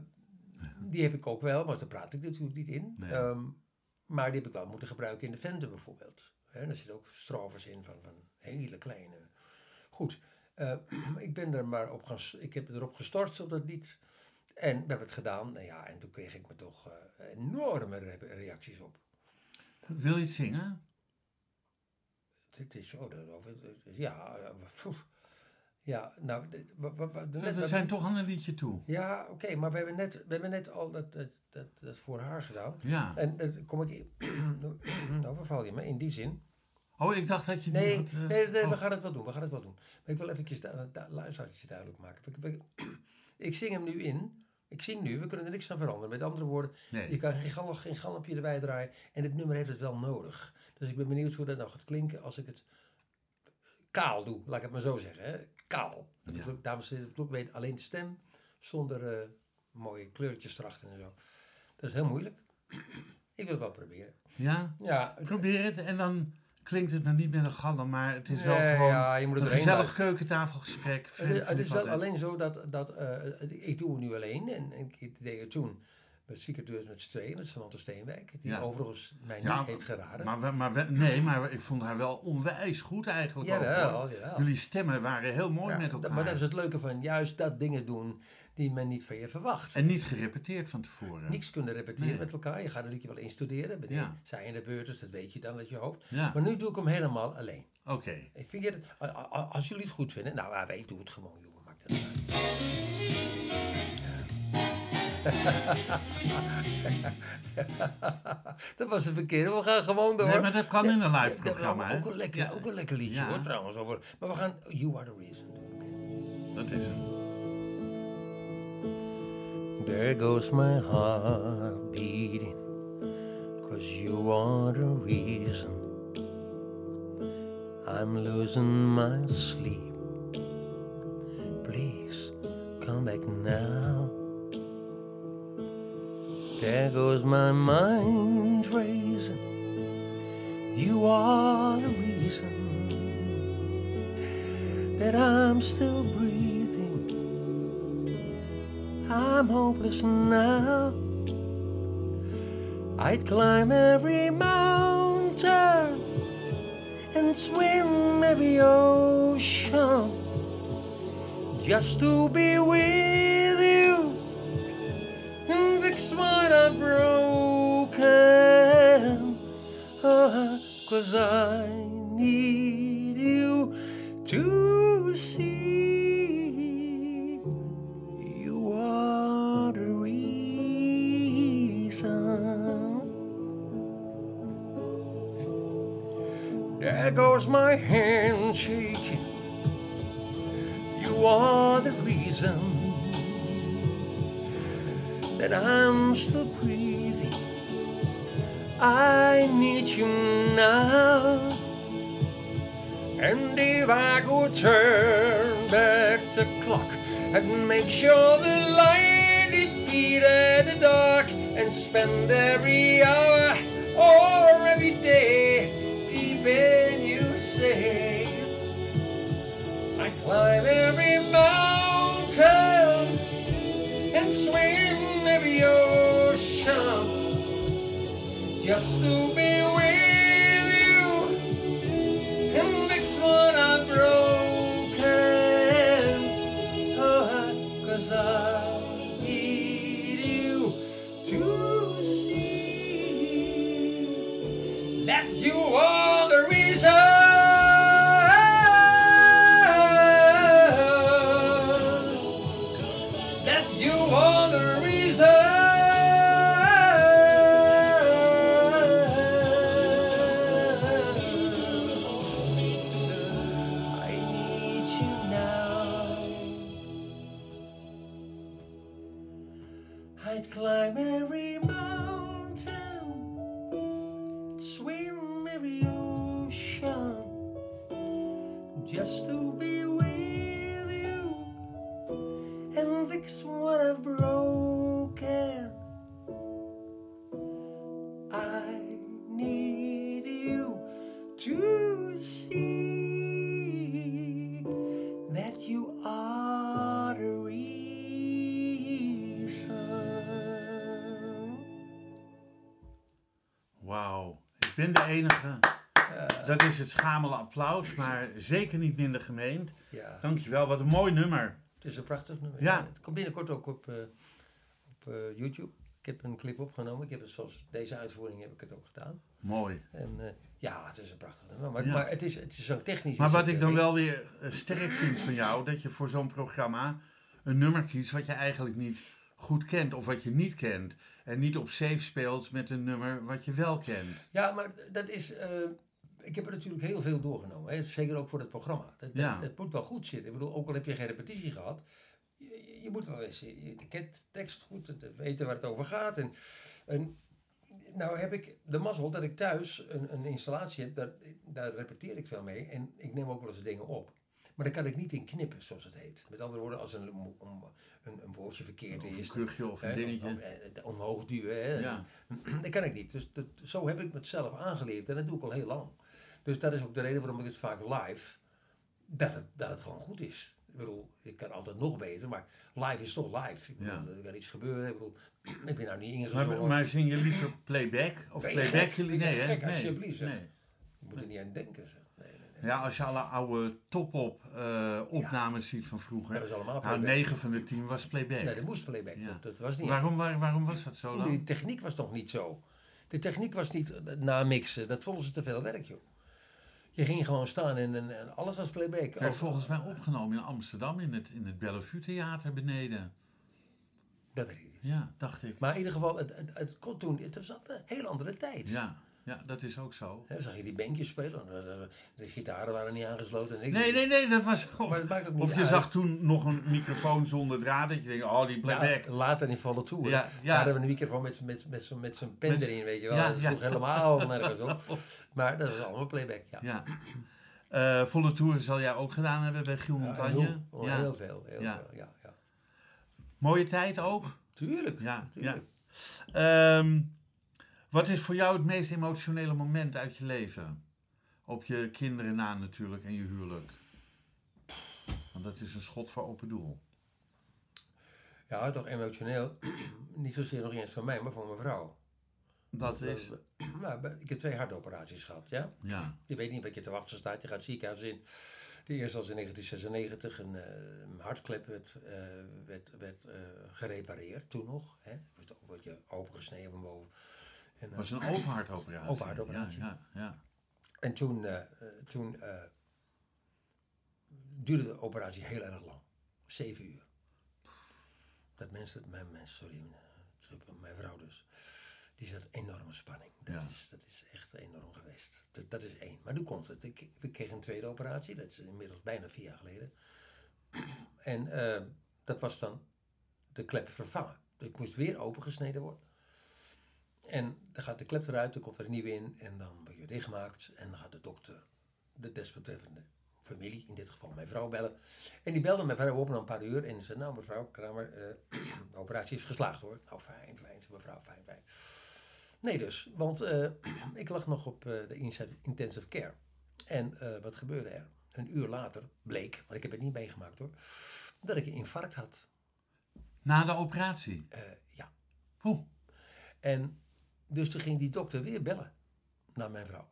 die heb ik ook wel, maar daar praat ik natuurlijk niet in. Nee. Ehm, maar die heb ik wel moeten gebruiken in de Vente bijvoorbeeld. Daar zitten ook strovers in van, van hele kleine. Goed, eh, ik ben er maar op gaan, ik heb erop gestort op dat lied. En we hebben het gedaan. En, ja, en toen kreeg ik me toch eh, enorme re- reacties op. Wil je het zingen? Het is zo, dat over, ja, eh, poef. ja, nou, We, net- we zijn toch aan een liedje toe. Ja, oké, maar we hebben net, we hebben net al dat, dat, dat, dat voor haar gedaan. Ja. En dan kom ik, in- overval je me in die zin. Oh, ik dacht dat je Nee, had, eh, nee, nee, we oh. gaan het wel doen, we gaan het wel doen. Maar ik wil eventjes de de luisteraartje duidelijk maken. Ik, ik, ik zing hem nu in, ik zing nu, we kunnen er niks aan veranderen. Met andere woorden, je kan geen, gal, geen galmpje erbij draaien en dit nummer heeft het wel nodig. Dus ik ben benieuwd hoe dat nou gaat klinken als ik het kaal doe, laat ik het maar zo zeggen. Hè? Kaal. Dat Ja. bedoel ik- Dames en heren, dat ik alleen de stem, zonder eh, mooie kleurtjes erachter en zo. Dat is heel moeilijk. ik wil het wel proberen. Ja? Ja, Probeer het en dan klinkt het nog niet met een galm, maar het is wel Nee, gewoon ja, je moet het een gezellig keukentafelgesprek. Het is, het is wel alleen zo dat, dat eh, ik doe het nu alleen en, en ik deed het toen met Secret met z'n tweeën, met Samantha Steenwijk, die Ja. overigens mij Ja, niet heeft geraden. Maar, maar, nee, maar ik vond haar wel onwijs goed eigenlijk. ook, jawel. Jullie stemmen waren heel mooi Ja, met elkaar. Maar dat is het leuke van juist dat dingen doen die men niet van je verwacht. En niet gerepeteerd van tevoren. Niks kunnen repeteren Nee. met elkaar. Je gaat een liedje wel instuderen. Ben Ja. Zij in de beurt, dus dat weet je dan uit je hoofd. Ja, Maar nu doe ik hem helemaal alleen. oké. Ik vind je het, als jullie het goed vinden, nou, ja, ik doe het gewoon, jongen. Maakt het uit. dat was een verkeerde. We gaan gewoon door. Nee, maar dat kan in een live dat- programma. ook, een lekker, Ja, ook een lekker liedje Ja. hoor, trouwens. Over, maar we gaan You Are The Reason doen. oké? Dat is hem. There goes my heart beating, cause you are the reason I'm losing my sleep. Please come back now. There goes my mind racing. You are the reason that I'm still breathing. I'm hopeless now. I'd climb every mountain and swim every ocean just to be with you and fix what I've broken. Oh, Cause I There goes my hand shaking. You are the reason that I'm still breathing. I need you now. And if I could turn back the clock and make sure the light defeated the dark and spend every hour or every day Climb every mountain and swim every ocean. Just to be with schamele applaus, maar zeker niet minder gemeend. Ja, Dankjewel, wat een mooi nummer. het is een prachtig nummer. Ja. Het komt binnenkort ook op, eh, eh, YouTube. Ik heb een clip opgenomen. Ik heb het zoals deze uitvoering heb ik het ook gedaan. Mooi. En eh, ja, het is een prachtig nummer. Maar, Ja. maar het, is, het is zo technisch. Maar wat ik dan wel weer sterk vind van jou, dat je voor zo'n programma een nummer kiest wat je eigenlijk niet goed kent of wat je niet kent. En niet op safe speelt met een nummer wat je wel kent. Ja, maar dat is. Eh, ik heb er natuurlijk heel veel doorgenomen. Hè? Zeker ook voor het programma. Dat, Ja. dat, dat moet wel goed zitten. Ik bedoel, ook al heb je geen repetitie gehad. Je, je- moet wel eens. Je, je kent tekst goed. en Weten waar het over gaat. En, en nou heb ik de mazzel dat ik thuis een, een installatie heb. Daar, daar repeteer ik veel mee. En ik neem ook wel eens dingen op. Maar daar kan ik niet in knippen, zoals het heet. Met andere woorden, als een, om, een, een woordje verkeerd een is. kuchje of een dingetje. om- eh, omhoog duwen. Hè, Ja. dat kan ik niet. Dus dat, zo heb ik mezelf aangeleerd en dat doe ik al heel lang. Dus dat is ook de reden waarom ik het vaak live, dat het, dat het gewoon goed is. Ik bedoel, ik kan altijd nog beter, maar live is toch live. Ik bedoel, Ja. Er kan iets gebeuren. Ik bedoel, ik ben nou niet Maar, ingezongen. maar zing je liever playback? Of playback jullie? Nee, hè? gek, Nee. alsjeblieft. Nee. Je moet er niet aan denken. Zeg. Nee. Ja, als je alle oude top-op eh, opnames ziet van vroeger. Dat is allemaal Nou, playback. 9 van de 10 was playback. Nee, dat moest playback. Ja. Dat, dat was niet waarom, waar- waarom was dat zo Die lang? techniek was toch niet zo. De techniek was niet eh, namixen. Dat vonden ze te veel werk, joh. Je ging gewoon staan en, en, en alles was playback. Het werd volgens mij opgenomen in Amsterdam in het, in het Bellevue Theater beneden. Dat weet ik niet. Ja, dacht ik. Maar in ieder geval, het, het, het kon toen, het was een hele andere tijd. Ja, ja dat is ook zo. Dan zag je die bandjes spelen, de, gitaren waren niet aangesloten. En ik, Nee, nee, nee, dat was... Maar Of, ook niet of je uit. zag toen nog een microfoon zonder draad, dat je denkt, oh, die Ja, playback. later in Vallen Tour. Ja, Ja, ja. hadden we een microfoon met, met, met, met zo'n pen Met- erin, weet je wel. ja, dat ja. sloeg helemaal nergens op. Maar dat was allemaal playback, ja. Ja. Eh, volle tour zal jij ook gedaan hebben bij Giel Ja, Montagne. heel, oh, Ja. heel veel, heel Ja. veel, ja, ja. Mooie tijd ook. Tuurlijk, Ja, tuurlijk. Ehm, wat is voor jou het meest emotionele moment uit je leven? Op je kinderen na natuurlijk en je huwelijk. Want dat is een schot voor open doel. Ja, toch emotioneel. niet zozeer nog eens van mij, maar van mijn vrouw. Dat is, Nou, ik heb twee hartoperaties gehad, ja. ja. Je weet niet wat je te wachten staat. Je gaat het ziekenhuis in. De eerste was in 1996. Een, eh, hartklep werd, eh, werd, werd eh, gerepareerd toen nog. Hè. Wat je opengesneden van boven. En, Het eh, was een open hartoperatie. Open hartoperatie. Ja, ja, ja. en toen, eh, toen eh, duurde de operatie heel erg lang. Zeven uur. Dat mensen, mijn mens, sorry, mijn vrouw dus. Die zat enorme spanning. Dat, Ja. is, dat is echt enorm geweest. Dat, dat is één. Maar nu komt het. Ik, ik kreeg een tweede operatie. Dat is inmiddels bijna vier jaar geleden. En dat was dan de klep vervangen. Ik moest weer opengesneden worden. En dan gaat de klep eruit, dan komt er een nieuwe in. En dan word je dichtgemaakt. En dan gaat de dokter de desbetreffende familie, in dit geval mijn vrouw, bellen. En die belde mijn vrouw op na een paar uur. En zei, nou mevrouw Kramer, eh, de operatie is geslaagd hoor. Nou fijn, fijn, zei mevrouw, fijn, fijn. Nee dus, want eh, ik lag nog op eh, de intensive care. En wat gebeurde er? Een uur later bleek, want ik heb het niet meegemaakt hoor, dat ik een infarct had. Na de operatie. Ja. Oeh. En dus toen ging die dokter weer bellen naar mijn vrouw.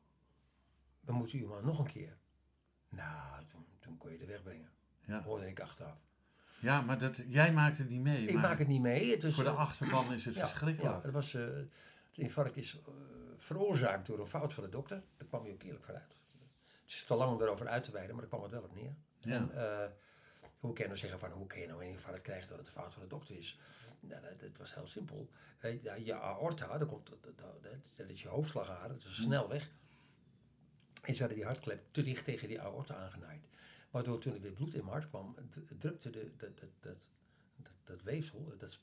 We moeten u maar nog een keer. Nou, toen, toen kon je het wegbrengen. Ja. Hoorde ik achteraf. ja, maar dat, jij maakt het niet mee. Ik maak het niet mee. Het Voor de eh, achterban is het ja, verschrikkelijk. Ja, het, was, eh, het infarct is eh, veroorzaakt door een fout van de dokter. Daar kwam hij ook eerlijk vooruit. Het is te lang om erover uit te wijden, maar daar kwam het wel op neer. Ja. En hoe kan je nou zeggen van hoe kun je nou een infarct krijgen dat het een fout van de dokter is? Nou, dat, dat was heel simpel. Je aorta, dat, komt, dat, dat, dat- is je hoofdslagader, dat is Hm. snel weg. En ze hadden die hartklep te dicht tegen die aorta aangenaaid. Waardoor toen er weer bloed in mijn hart kwam, drukte de, dat, dat, dat, dat, dat weefsel, dat,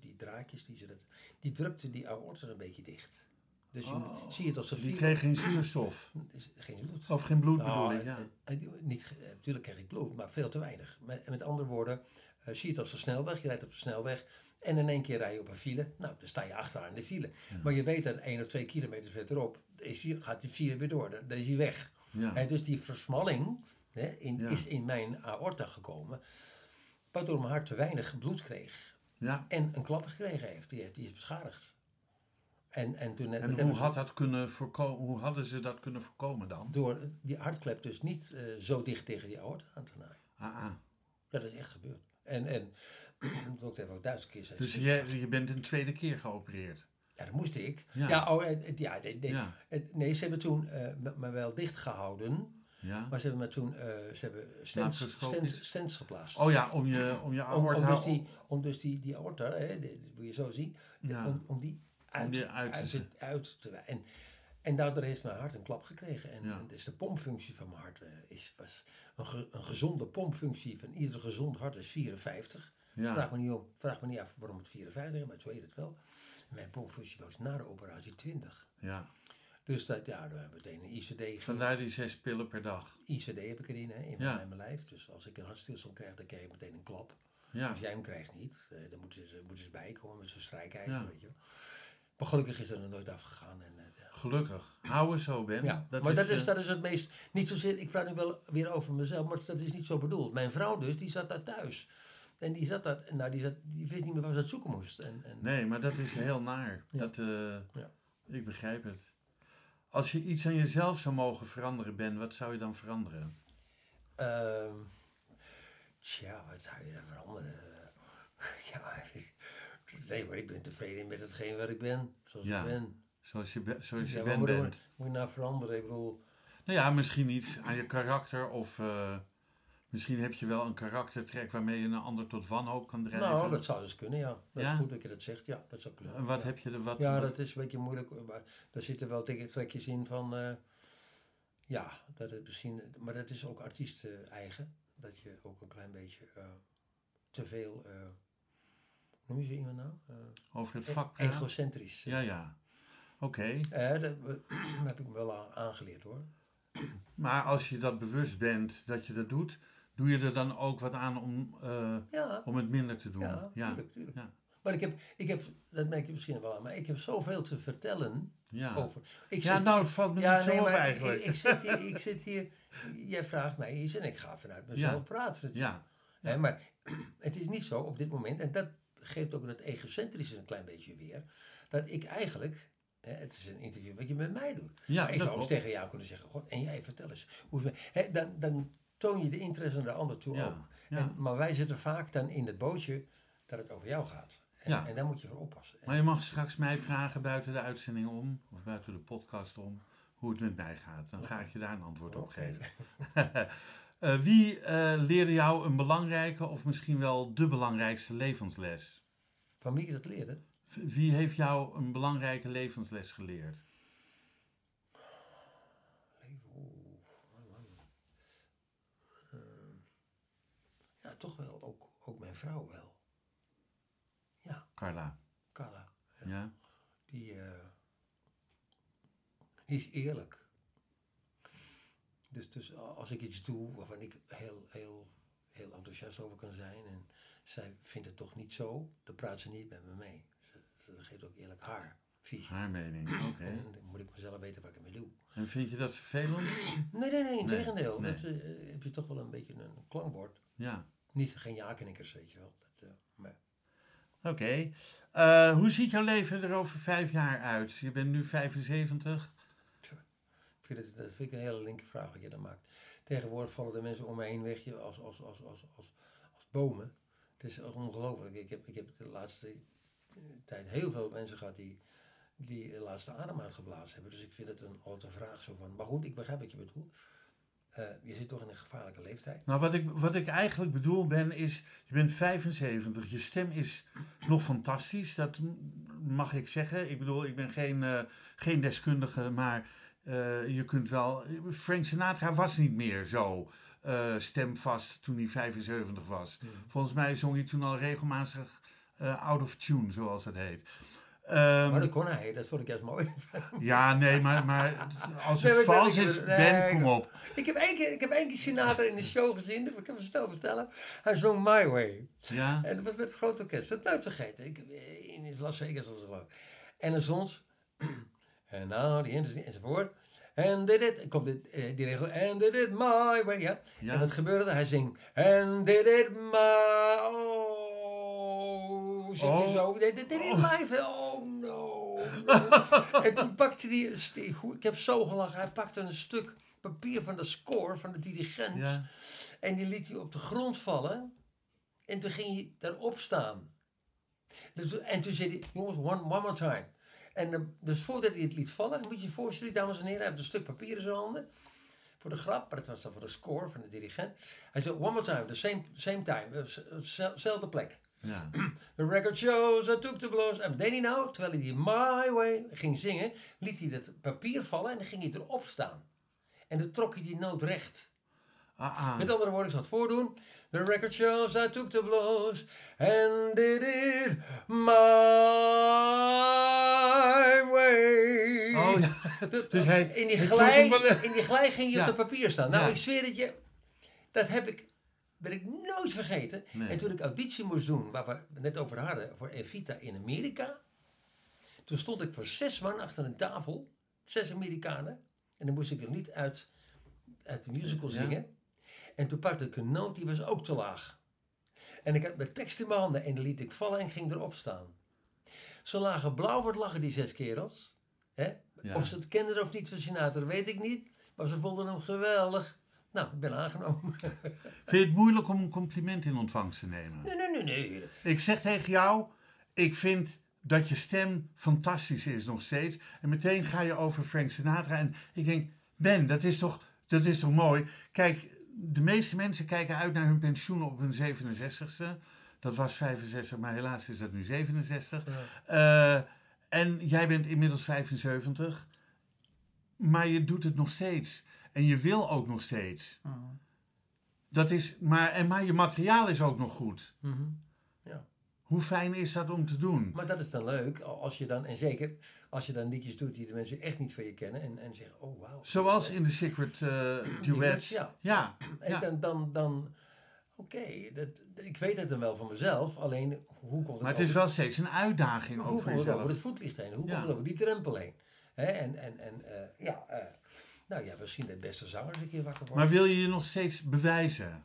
die draadjes, die, ze dat, die drukte die aorta een beetje dicht. Dus je Oh, zie het als een Die vier- kreeg geen zuurstof. geen bloed. Of geen bloed Nou, bedoel ik, ja. eh, eh, niet, ge- eh, natuurlijk kreeg ik bloed, maar veel te weinig. Met, met andere woorden, eh, zie je het als een snelweg, je rijdt op de snelweg en in één keer rij je op een file. Nou, dan sta je achteraan in de file. Maar je weet dat één of twee kilometer verderop is die, gaat die file weer door, dan, is hij weg. ja. En dus die versmalling hè, in, Ja. is in mijn aorta gekomen, waardoor mijn hart te weinig bloed kreeg. En een klap gekregen heeft, die, die is beschadigd. En, en, toen, En hoe, had dat kunnen hoe hadden ze dat kunnen voorkomen dan? door die hartklep dus niet eh, zo dicht tegen die aorta aan te naaien. Ah, ah. Dat is echt gebeurd. En, en dat wil ik even Duitse keer zeggen. Dus je, je bent een tweede keer geopereerd. Ja, dat moest ik. Ja. Ja, oh, het- het- ja, nee, nee, Ja. het- nee, ze hebben toen eh, me, wel dicht gehouden. Ja. Maar ze hebben me toen eh, ze hebben stents, stents, stents geplaatst. Oh ja, om je, om je aorta... om, dus die, om dus die, die aorta, hè, dit moet je zo zien, Ja. om, om die uit, die uit te uit, zetten. te, uit te en, en daardoor heeft mijn hart een klap gekregen. En, Ja. en dus de pompfunctie van mijn hart eh, is, was een, ge- een gezonde pompfunctie van ieder gezond hart is 54. Ja. Vraag, me niet om, vraag me niet af waarom het 54 is, maar zo heet het wel. Mijn pompfunctie was na de operatie 20. ja. Dus dat, ja, daar hebben we meteen een ICD. Vandaar die zes pillen per dag. ICD heb ik erin, hè, in, Ja. mijn, mijn lijf. Dus als ik een hartstilstand krijg, dan krijg ik meteen een klap. Ja. Als jij hem krijgt niet, eh, dan moeten ze, moeten ze bijkomen met zo'n strijkijzer, weet je wel. Maar gelukkig is er nog nooit afgegaan. En. Gelukkig. Hou er zo, Ben. ja. maar dat, is, eh, dat is het meest, niet zozeer, ik praat nu wel weer over mezelf, maar dat is niet zo bedoeld. Mijn vrouw dus, die zat daar thuis. En die zat daar, nou die, zat, die wist niet meer waar ze het zoeken moest. En, en, Nee, maar dat is heel naar. Ja. Dat, eh, Ja. Ik begrijp het. Als je iets aan jezelf zou mogen veranderen, Ben, wat zou je dan veranderen? Ehm, tja, wat zou je daar veranderen? ja, nee, maar ik ben tevreden met hetgeen wat ik ben, zoals Ja, ik ben. Zoals je, be- zoals je Ja, Ben wat moet, bent. moet je nou veranderen? Ik bedoel, Nou ja, misschien iets aan je karakter of eh, misschien heb je wel een karaktertrek waarmee je een ander tot wanhoop kan drijven. nou, dat zou dus kunnen, ja. Dat Ja? is goed dat je dat zegt, ja, dat zou kunnen. En wat ja. heb je er wat? Ja, wat- dat is een beetje moeilijk, maar daar zitten wel trekjes in van, eh, ja, dat het misschien, maar dat is ook artiest eigen, dat je ook een klein beetje eh, te veel, eh, noem je zo iemand nou? Eh, over het vak praten? egocentrisch. Ja, ja. Oké. Eh, dat heb ik me wel aan- aangeleerd hoor. Maar als je dat bewust bent dat je dat doet, doe je er dan ook wat aan om, eh, Ja, om het minder te doen? ja, tuurlijk, tuurlijk. Ja. Maar ik heb, ik heb, dat merk je misschien wel aan, maar ik heb zoveel te vertellen Ja. over. Ik ja, zit- nou, het valt me niet zo op eigenlijk. Ik, ik, zit hier, ik zit hier, jij vraagt mij iets en ik ga vanuit mezelf praten. ja, Hè, maar het is niet zo op dit moment, en dat geeft ook dat egocentrische een klein beetje weer, dat ik eigenlijk, het is een interview wat je met mij doet, ja maar ik zou eens tegen jou kunnen zeggen, God, en jij vertel eens, hoe hè, dan, dan toon je de interesse naar de ander toe Ja, ook. ja. En, maar wij zitten vaak dan in het bootje dat het over jou gaat. En, Ja. en daar moet je voor oppassen. Maar je mag straks mij vragen buiten de uitzending om, of buiten de podcast om, hoe het met mij gaat. Dan ga ik je daar een antwoord op geven. Eh, wie eh, leerde jou een belangrijke of misschien wel de belangrijkste levensles? Van wie ik dat leren? Wie heeft jou een belangrijke levensles geleerd? Ja, toch wel. Ook, ook mijn vrouw wel. Ja, Carla. Carla. Ja. Ja? Die, eh, die is eerlijk. Dus, dus als ik iets doe waarvan ik heel, heel, heel enthousiast over kan zijn en zij vindt het toch niet zo, dan praat ze niet met me mee. Ze, ze geeft ook eerlijk haar visie. Haar mening, oké. Dan moet ik mezelf weten wat ik ermee doe. En vind je dat vervelend? Nee, nee, nee, in tegendeel. nee. Dat eh, heb je toch wel een beetje een klankbord. Ja. Niet, geen ja-knikkers, weet je wel. Dat, eh, maar, Oké. Eh, hoe ziet jouw leven er over vijf jaar uit? Je bent nu 75. ik vind het, dat vind ik een hele linker vraag wat je dan maakt. Tegenwoordig vallen de mensen om me heen weg als, als, als, als, als, als bomen. Het is ongelooflijk. Ik heb, ik heb de laatste eh, tijd heel veel mensen gehad die, die de laatste adem uitgeblazen hebben. Dus ik vind het een, altijd een vraag zo van... Maar goed, ik begrijp wat je bedoelt. Eh, je zit toch in een gevaarlijke leeftijd. Nou, wat ik, wat ik eigenlijk bedoel ben, is, je bent 75, je stem is nog fantastisch, dat mag ik zeggen. Ik bedoel, ik ben geen, eh, geen deskundige, maar eh, je kunt wel... Frank Sinatra was niet meer zo stemvast toen hij 75 was. Volgens mij zong hij toen al regelmatig out of tune, zoals dat heet. Ehm, Maar dat kon hij, dat vond ik juist mooi. ja, nee, maar, maar als Nee, het maar vals is, nee, Ben, ik- kom op. ik, heb één keer, ik heb één keer Sinatra in de show gezien, dat kan ik snel vertellen. Hij zong My Way. Ja, En dat was met het grote orkest. Dat nooit vergeten. Ik, in Las Vegas was het ik. En dan zond. En nou, die enzovoort. En dit it. Komt dit, eh, die regel. And did it my way. Ja. Ja. En wat gebeurde? Hij zingt. And did it my. Oh. Hij Oh. zo. Did it my way. Oh no. en toen pakte hij. Ik heb zo gelachen. Hij pakte een stuk papier van de score van de dirigent. ja. En die liet hij op de grond vallen. En toen ging hij daarop staan. Dus, en toen zei hij, jongens, one, one more time. En eh, dus voordat hij het liet vallen, moet je je voorstellen, dames en heren, hij heeft een stuk papier in zijn handen. Voor de grap, maar dat was dan voor de score van de dirigent. Hij zei, one more time, the same, same time, eh, z- z- zelfde plek. Ja. The record shows, I took the blows. En wat deed hij nou? Terwijl hij die My Way ging zingen, liet hij dat papier vallen en dan ging hij erop staan. En dan trok hij die noot recht. Ah, ah. Met andere woorden, ik zal het voordoen. The record shows, I took the blows. And did it my way. Oh ja. Dus hij- in, die glij, in die glij ging je Ja. op het papier staan. Nou, Ja. ik zweer het je. Dat heb ik, ben ik nooit vergeten. Nee. En toen ik auditie moest doen, waar we net over hadden, voor Evita in Amerika. Toen stond ik voor zes man achter een tafel. Zes Amerikanen. En dan moest ik een lied uit, uit de musical Ja. zingen. En toen pakte ik een noot, die was ook te laag. En ik had mijn tekst in mijn handen en die liet ik vallen en ging erop staan. Ze lagen blauw voor het lachen, die zes kerels. Hè? Ja. Of ze het kenden of niet van Sinatra, weet ik niet. Maar ze vonden hem geweldig. Nou, ik ben aangenomen. Vind je het moeilijk om een compliment in ontvangst te nemen? Nee, nee, nee, nee. Ik zeg tegen jou, ik vind dat je stem fantastisch is nog steeds. En meteen ga je over Frank Sinatra. En ik denk, Ben, dat is toch, dat is toch mooi? Kijk, de meeste mensen kijken uit naar hun pensioen op hun 67ste. Dat was 65, maar helaas is dat nu 67. Eh, en jij bent inmiddels 75. Maar je doet het nog steeds. En je wil ook nog steeds. Dat is, maar, en, maar je materiaal is ook nog goed. Mhm. Ja. Hoe fijn is dat om te doen? Maar dat is dan leuk, als je dan, en zeker als je dan liedjes doet die de mensen echt niet van je kennen en, en zeggen, oh wauw. Zoals in de Secret eh, Duets. ja. Ja. En ja. dan, dan, dan oké, dat- ik weet het dan wel van mezelf, alleen hoe komt het Maar het is wel steeds een uitdaging hoe ook voor komt het jezelf. over het voetlicht heen? Hoe Ja. komt het over die drempel heen? Hè, en en, en eh, ja, eh, nou ja, misschien de beste zangers een keer wakker worden. Maar wil je je nog steeds bewijzen?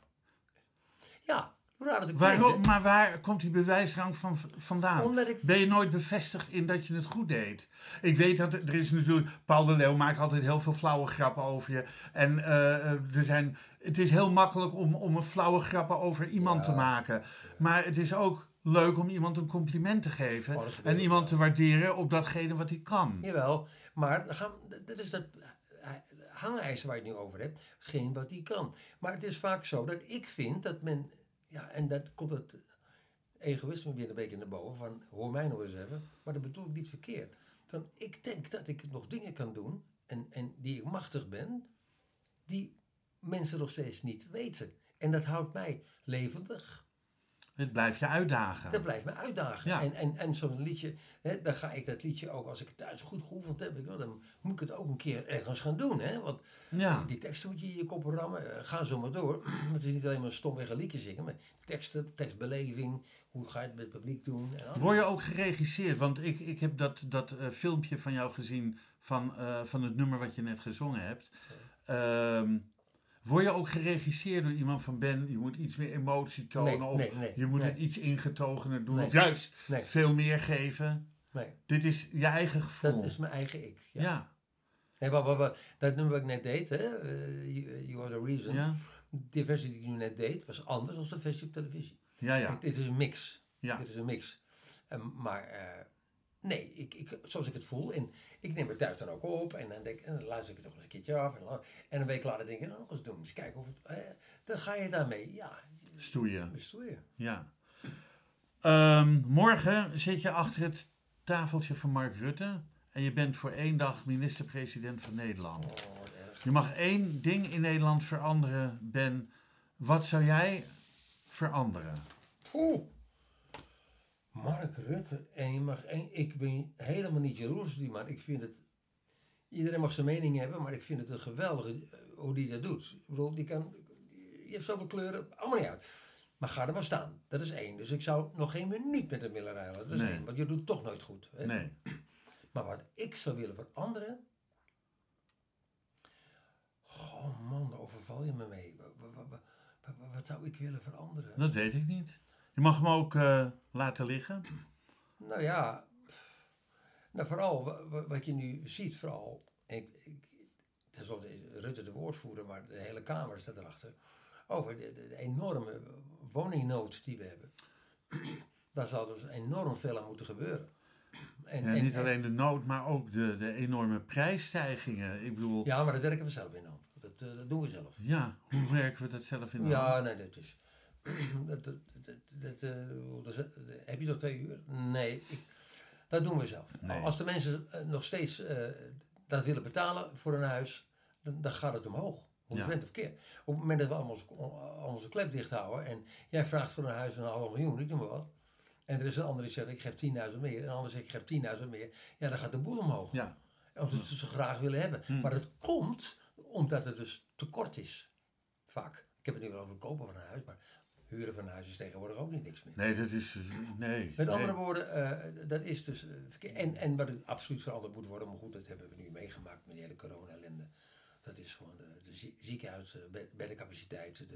ja, hoe het Waarom, maar waar komt die bewijsdrang van vandaan? Omdat ik- Ben je nooit bevestigd in dat je het goed deed? Ik weet dat er er is natuurlijk. Paul de Leeuw maakt altijd heel veel flauwe grappen over je. En eh, eh, er zijn, het is heel makkelijk om, om een flauwe grappen over iemand te maken. Maar het is ook leuk om iemand een compliment te geven. Oh, en iemand wel. te waarderen op datgene wat hij kan. Jawel, maar dat is dat hangijzer waar je het nu over hebt. Hetgeen wat die kan. Maar het is vaak zo dat ik vind dat men, ja, en dat komt het egoïsme weer een beetje naar boven, van hoor mij nog eens even, maar dat bedoel ik niet verkeerd. Van, ik denk dat ik nog dingen kan doen en, en die ik machtig ben, die mensen nog steeds niet weten. En dat houdt mij levendig. Het blijft je uitdagen. Dat blijft me uitdagen. Ja. En, en, en zo'n liedje, hè, dan ga ik dat liedje ook, als ik het thuis goed geoefend heb, dan moet ik het ook een keer ergens gaan doen. Hè? Want Ja. die teksten moet je in je kop rammen. Eh, Ga zo maar door. het is niet alleen maar stomweg een liedje zingen, maar teksten, tekstbeleving, hoe ga je het met het publiek doen. En. Word je ook geregisseerd? Want ik, ik heb dat, dat eh, filmpje van jou gezien van, eh, van het nummer wat je net gezongen hebt. Ehm, word je ook geregisseerd door iemand van Ben? Je moet iets meer emotie tonen Nee, of nee, nee, je moet het iets ingetogener doen of juist veel meer geven. Nee, Dit is je eigen gevoel. dat is mijn eigen ik. Ja. ja. Nee, dat nummer wat ik net deed, hè, eh, you, Are The Reason, Ja. die versie die ik nu net deed, was anders dan de versie op televisie. Ja, ja. Dit is een mix. Ja. Dit is een mix. Ehm, maar eh, nee, ik, ik, zoals ik het voel. En ik neem het thuis dan ook op. En dan, denk, en dan luister ik het nog eens een keertje af. En, dan- en een week later denk ik, nou, nog eens doen. Eens kijken of het... eh, dan ga je daarmee, ja, Stoeien. bestoeien. Ja. Ehm, morgen zit je achter het tafeltje van Mark Rutte. En je bent voor één dag minister-president van Nederland. Oh. Je mag één ding in Nederland veranderen, Ben. Wat zou jij veranderen? Oeh. Mark Rutte. En je mag... En ik ben helemaal niet jaloers op die man. Ik vind het... Iedereen mag zijn mening hebben, maar ik vind het een geweldige eh, hoe die dat doet. Ik bedoel, die kan... Je hebt zoveel kleuren, allemaal niet uit. Maar ga er maar staan. Dat is één. Dus ik zou nog geen minuut met hem willen ruilen. Dat is Nee. één. Want je doet toch nooit goed. Hè? Nee. Maar wat ik zou willen veranderen. Goh man, daar overval je me mee. Wat, wat, wat, wat, wat zou ik willen veranderen? Dat weet ik niet. Je mag hem ook eh, laten liggen. Nou ja, nou vooral wa- wa- wat je nu ziet, vooral. Ik, ik, tenslotte is Rutte de woordvoerder, maar de hele Kamer staat erachter. over de, de- de enorme woningnood die we hebben. Daar zal dus enorm veel aan moeten gebeuren. En, Ja, en- niet en- alleen de nood, maar ook de, de enorme prijsstijgingen. Ik bedoel, ja. Ja, maar dat werken we zelf in dan. Dat, eh, dat doen we zelf. hoe werken we dat zelf in de hand? Ja, nee, dat is. Dat, dat, dat, dat, eh, dat heb je nog twee uur? Nee, ik, dat doen we zelf. Nee. Als de mensen eh, nog steeds eh, dat willen betalen voor een huis, dan, dan gaat het omhoog. Hoe Ja. of keer. Op het moment dat we allemaal, onze- allemaal onze klep dicht houden en jij vraagt voor een huis een half miljoen, ik noem maar wat. En er is een ander die zegt ik geef 10.000 meer en een ander zegt ik geef 10.000 meer. Ja, dan gaat de boel omhoog. Ja, Omdat ze ze graag willen hebben. Hmm. Maar het komt omdat het dus tekort is. Vaak. Ik heb het nu wel over het kopen van een huis, maar huren van huis is tegenwoordig ook niet niks meer. nee, dat is. Nee. Met nee. andere woorden, eh, dat is dus eh. En, en wat absoluut veranderd moet worden, maar goed, dat hebben we nu meegemaakt met die hele corona-ellende. Dat is gewoon de, de zie- ziekenhuis, eh, de,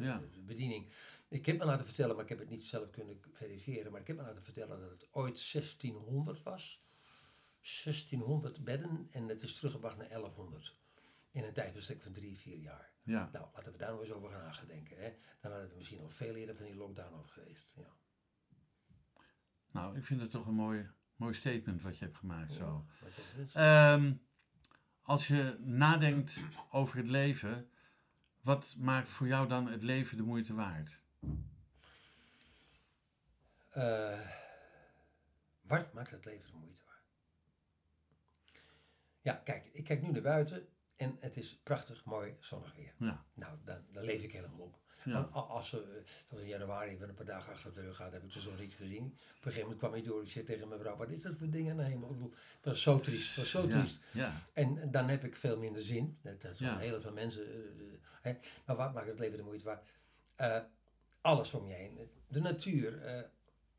Ja. de, de bediening. Ik heb me laten vertellen, maar ik heb het niet zelf kunnen verifiëren, maar ik heb me laten vertellen dat het ooit 1600 was. 1600 bedden en het is teruggebracht naar 1100. In een tijdbestek van drie, vier jaar. Ja, Nou, laten we daar nog eens over gaan nagedenken. Hè? Dan hadden we misschien nog veel eerder van die lockdown af geweest. Ja. nou, ik vind het toch een mooi, mooi statement wat je hebt gemaakt zo. Ja. Ehm, als je nadenkt over het leven, wat maakt voor jou dan het leven de moeite waard? Eh, wat maakt het leven de moeite waard? Ja, kijk, ik kijk nu naar buiten en het is prachtig, mooi, zonnig weer. Ja, Nou, dan, dan leef ik helemaal op. Ja. Als we, eh, zoals in januari, ik ben een paar dagen achter de rug gehad, heb ik de zon niet gezien. Op een gegeven moment kwam ik door, ik zei tegen mijn vrouw, wat is dat voor dingen? Nee, maar ik bedoel, het was zo triest, het was zo triest. ja, En dan heb ik veel minder zin. Dat, dat zijn heel veel mensen. eh, de- hè. Maar wat maakt het leven de moeite waard? Eh, alles om je heen. De natuur. eh,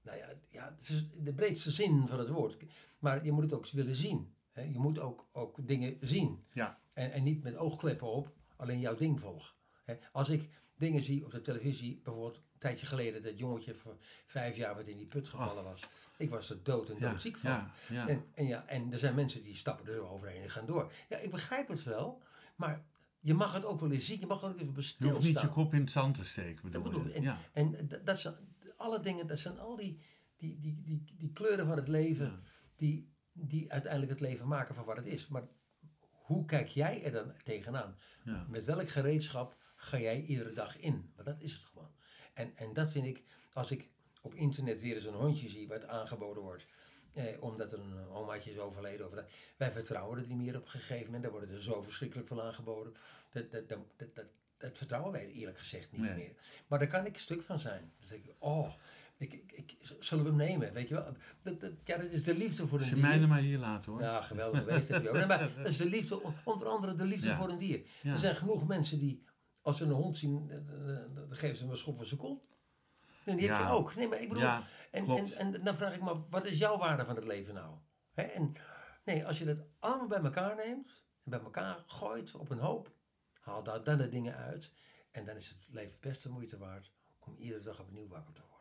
nou ja, ja, het is de breedste zin van het woord. Maar je moet het ook willen zien. Hè. Je moet ook, ook dingen zien. ja, En, en niet met oogkleppen op, alleen jouw ding volgen. Hè. Als ik dingen zie op de televisie, bijvoorbeeld een tijdje geleden dat jongetje van vijf jaar wat in die put gevallen was. Ik was er dood en ja, doodziek van. ja, ja. En, en, ja, en er zijn mensen die stappen er overheen en gaan door. Ja, ik begrijp het wel, maar je mag het ook wel eens zien. Je mag er ook even Je hoeft stilstaan. niet je kop in het zand te steken, Dat bedoel bedoel je? ik. Ja, En dat, dat zijn alle dingen, dat zijn al die, die, die, die, die kleuren van het leven Ja. die, die uiteindelijk het leven maken van wat het is. Maar hoe kijk jij er dan tegenaan? ja, Met welk gereedschap ga jij iedere dag in? Want dat is het gewoon. En, en dat vind ik, als ik op internet weer eens een hondje zie wat aangeboden wordt. Eh, omdat een omaatje is overleden. Of dat, wij vertrouwen er niet meer op een gegeven moment. Daar worden er zo verschrikkelijk veel aangeboden. Dat, dat, dat, dat, dat, dat vertrouwen wij eerlijk gezegd niet Nee. meer. Maar daar kan ik een stuk van zijn. Dan denk ik, oh, ik, ik, ik, zullen we hem nemen? Weet je wel? Dat, dat, ja, dat is de liefde voor een dier. er maar hier laten hoor. Ja, geweldig geweest heb je ook. Nee, maar dat is de liefde, onder andere de liefde Ja. voor een dier. Ja. Er zijn genoeg mensen die, als ze een hond zien, eh, eh, dan geven ze hem een schop van zijn kont. En die heb je ook. Nee, maar ik bedoel, en, en, en dan vraag ik me, wat is jouw waarde van het leven nou? Hè? En, nee, als je dat allemaal bij elkaar neemt, en bij elkaar gooit op een hoop, haal daar dan de dingen uit. En dan is het leven best de moeite waard om iedere dag opnieuw wakker te worden.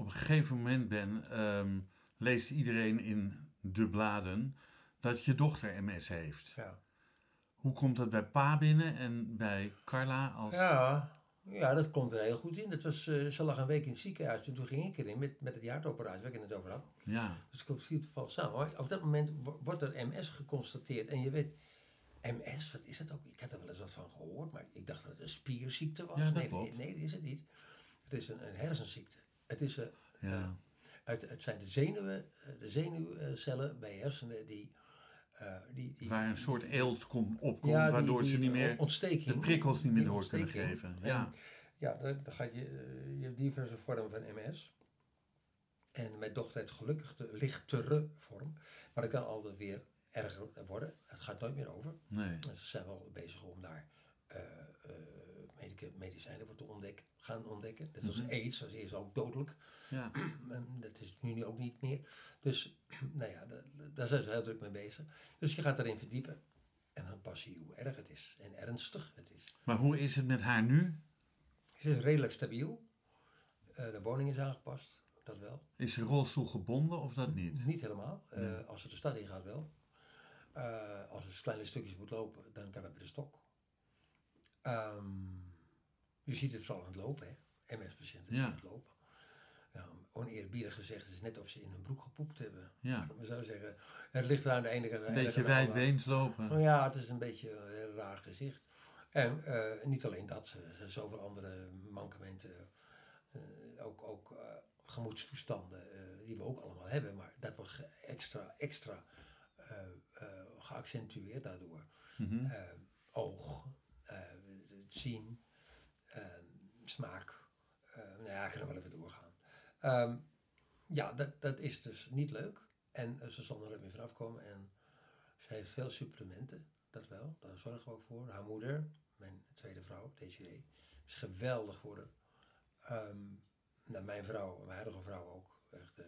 Op een gegeven moment, Ben, ehm, leest iedereen in de bladen dat je dochter MS heeft. Ja. Hoe komt dat bij pa binnen en bij Carla als... Ja, ja, dat komt er heel goed in. Dat was, eh, ze lag een week in het ziekenhuis en toen ging ik erin met, met die hartoperatie waar ik het over had. Ja, Dus ik kom vier toevallig samen. Maar op dat moment wo- wordt er MS geconstateerd. En je weet, MS, wat is dat ook? Ik had er wel eens wat van gehoord, maar ik dacht dat het een spierziekte was. Ja, dat nee, nee, nee, dat is het niet. Het is een, een hersenziekte. Het, is, eh, ja. het, het zijn de zenuwen, eh, de zenuwcellen bij hersenen die... eh, die, die Waar een soort eelt komt, opkomt, ja, die- waardoor ze niet meer de prikkels niet meer door kunnen geven. En Ja, ja, dan, dan gaat je, je hebt diverse vormen van MS. En mijn dochter heeft gelukkig de lichtere vorm. Maar dat kan altijd weer erger worden. Het gaat nooit meer over. nee. En ze zijn wel bezig om daar medicijnen voor te ontdekken, gaan ontdekken. Dat was Mhm. AIDS, dat is eerst ook dodelijk. Ja, dat is nu ook niet meer. Dus nou ja, da- da- daar zijn ze heel druk mee bezig. Dus je gaat erin verdiepen. En dan pas zie je hoe erg het is. En ernstig het is. maar hoe is het met haar nu? Ze is redelijk stabiel. Eh, de woning is aangepast, dat wel. Is ze rolstoel gebonden of dat niet? Niet helemaal. Eh, Nee. Als ze de stad in gaat wel. Eh, als ze kleine stukjes moet lopen, dan kan het met de stok. Ehm, Je ziet het vooral aan het lopen, hè. MS-patiënten Ja. zien het lopen. Ja, oneerbiedig gezegd, het is net of ze in hun broek gepoept hebben. Ja. Ik zou zeggen, het ligt er aan de ene kant. Een beetje wijdbeens lopen. Nou ja, het is een beetje een raar gezicht. En eh, niet alleen dat, ze, ze zoveel andere mankementen, eh, ook, ook eh, gemoedstoestanden, die we ook allemaal hebben, maar dat wordt extra, extra geaccentueerd daardoor. Mhm. Eh, oog, het zien, smaak, eh, nou ja, ik kan er wel even doorgaan. Ehm, ja, dat, dat is dus niet leuk. En eh, ze zal er nooit meer vanaf komen. En ze heeft veel supplementen, dat wel. Daar zorgen we ook voor. Haar moeder, mijn tweede vrouw, Desiree, is geweldig voor. Ehm, nou, mijn vrouw, mijn huidige vrouw ook. Echt eh,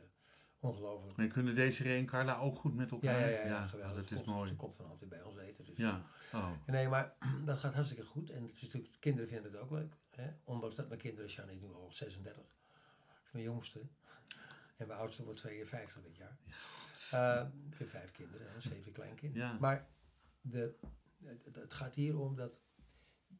ongelooflijk. En kunnen Desiree en Carla ook goed met elkaar? ja, ja, ja, geweldig. dat Ze is komt- mooi. Ze komt vanavond weer bij ons eten. Dus Ja, oh. Nee, maar dat gaat hartstikke goed. En natuurlijk, kinderen vinden het ook leuk. Hè? Ondanks dat mijn kinderen, Sjan is nu al 36. Dat is mijn jongste. En mijn oudste wordt 52 dit jaar. Eh, ik heb vijf kinderen en zeven kleinkinderen. Ja. Maar de, het, gaat hier om dat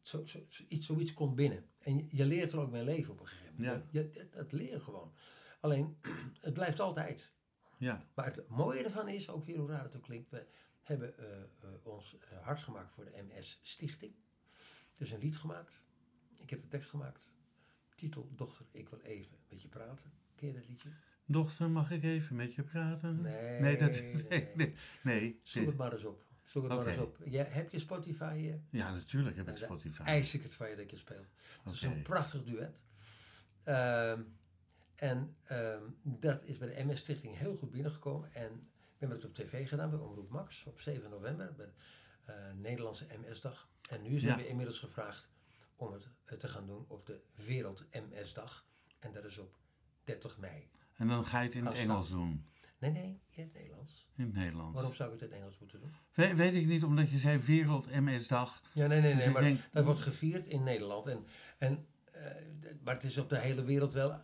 zo, iets, zoiets komt binnen. En je, je leert er ook mee leven op een gegeven moment. Je, dat, leer je gewoon. Alleen, het blijft altijd. ja. Maar het mooie ervan is, ook weer hoe raar het ook klinkt, we hebben eh, eh, ons hard gemaakt voor de MS Stichting. Dus een lied gemaakt. Ik heb de tekst gemaakt. Titel, dochter, ik wil even met je praten. Ken je dat liedje? Dochter, mag ik even met je praten? Nee, Nee, dat, nee. nee, nee. nee, Zoek het maar eens op. Zoek het maar eens op. Ja, heb je Spotify? eh? Ja, natuurlijk heb ik Nou, Spotify. eis ik het van je dat je speelt. Het is een prachtig duet. Ehm, en ehm, dat is bij de MS Stichting heel goed binnengekomen. En we hebben het op tv gedaan bij Omroep Max op 7 november. Bij de eh, Nederlandse MS-dag. En nu zijn Ja. we inmiddels gevraagd om het te gaan doen op de Wereld MS-dag. En dat is op 30 mei. En dan ga je het in het. Engels doen. Nee, nee, in het Nederlands. In het Nederlands. Waarom zou ik het in het Engels moeten doen? We- weet ik niet, omdat je zei Wereld MS-dag. Ja, nee, nee, Dus nee. Maar denk- dat wordt gevierd in Nederland. En, en, eh, maar het is op de hele wereld wel eh,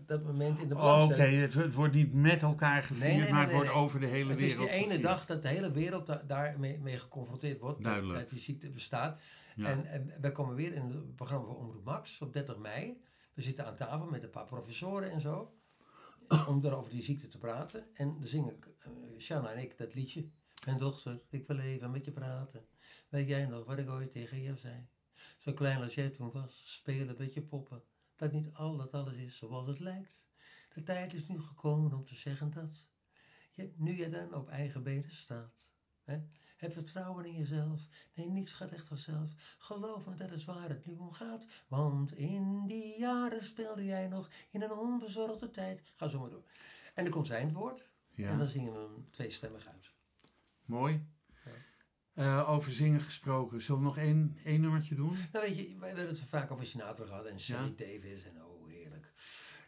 op dat moment in de Oh, belangstelling. Oké, het, het wordt niet met elkaar gevierd, Nee, nee, nee, maar het wordt over de hele Het is wereld die ene gevierd. dag dat de hele wereld da- daarmee mee geconfronteerd wordt. dat- Duidelijk. Dat, die ziekte bestaat. En, en wij komen weer in het programma van Omroep Max op 30 mei. We zitten aan tafel met een paar professoren en zo. om daar over die ziekte te praten. En dan zingen uh, Shanna en ik dat liedje. Mijn dochter, ik wil even met je praten. Weet jij nog wat ik ooit tegen je zei? Zo klein als jij toen was, spelen met je poppen. Dat niet al dat alles is zoals het lijkt. De tijd is nu gekomen om te zeggen dat. Je, nu je dan op eigen benen staat. Hè? Heb vertrouwen in jezelf. Nee, niets gaat echt vanzelf. Geloof me, dat is waar het nu om gaat. Want in die jaren speelde jij nog in een onbezorgde tijd. Ga zo maar door. En dan komt zijn het woord. En Ja, dan zingen we hem tweestemmig uit. mooi. Ja. Eh, over zingen gesproken. Zullen we nog één, één nummertje doen? Nou weet je, wij hebben het vaak over Sinatra gehad en Sammy Ja. Davis en oh heerlijk.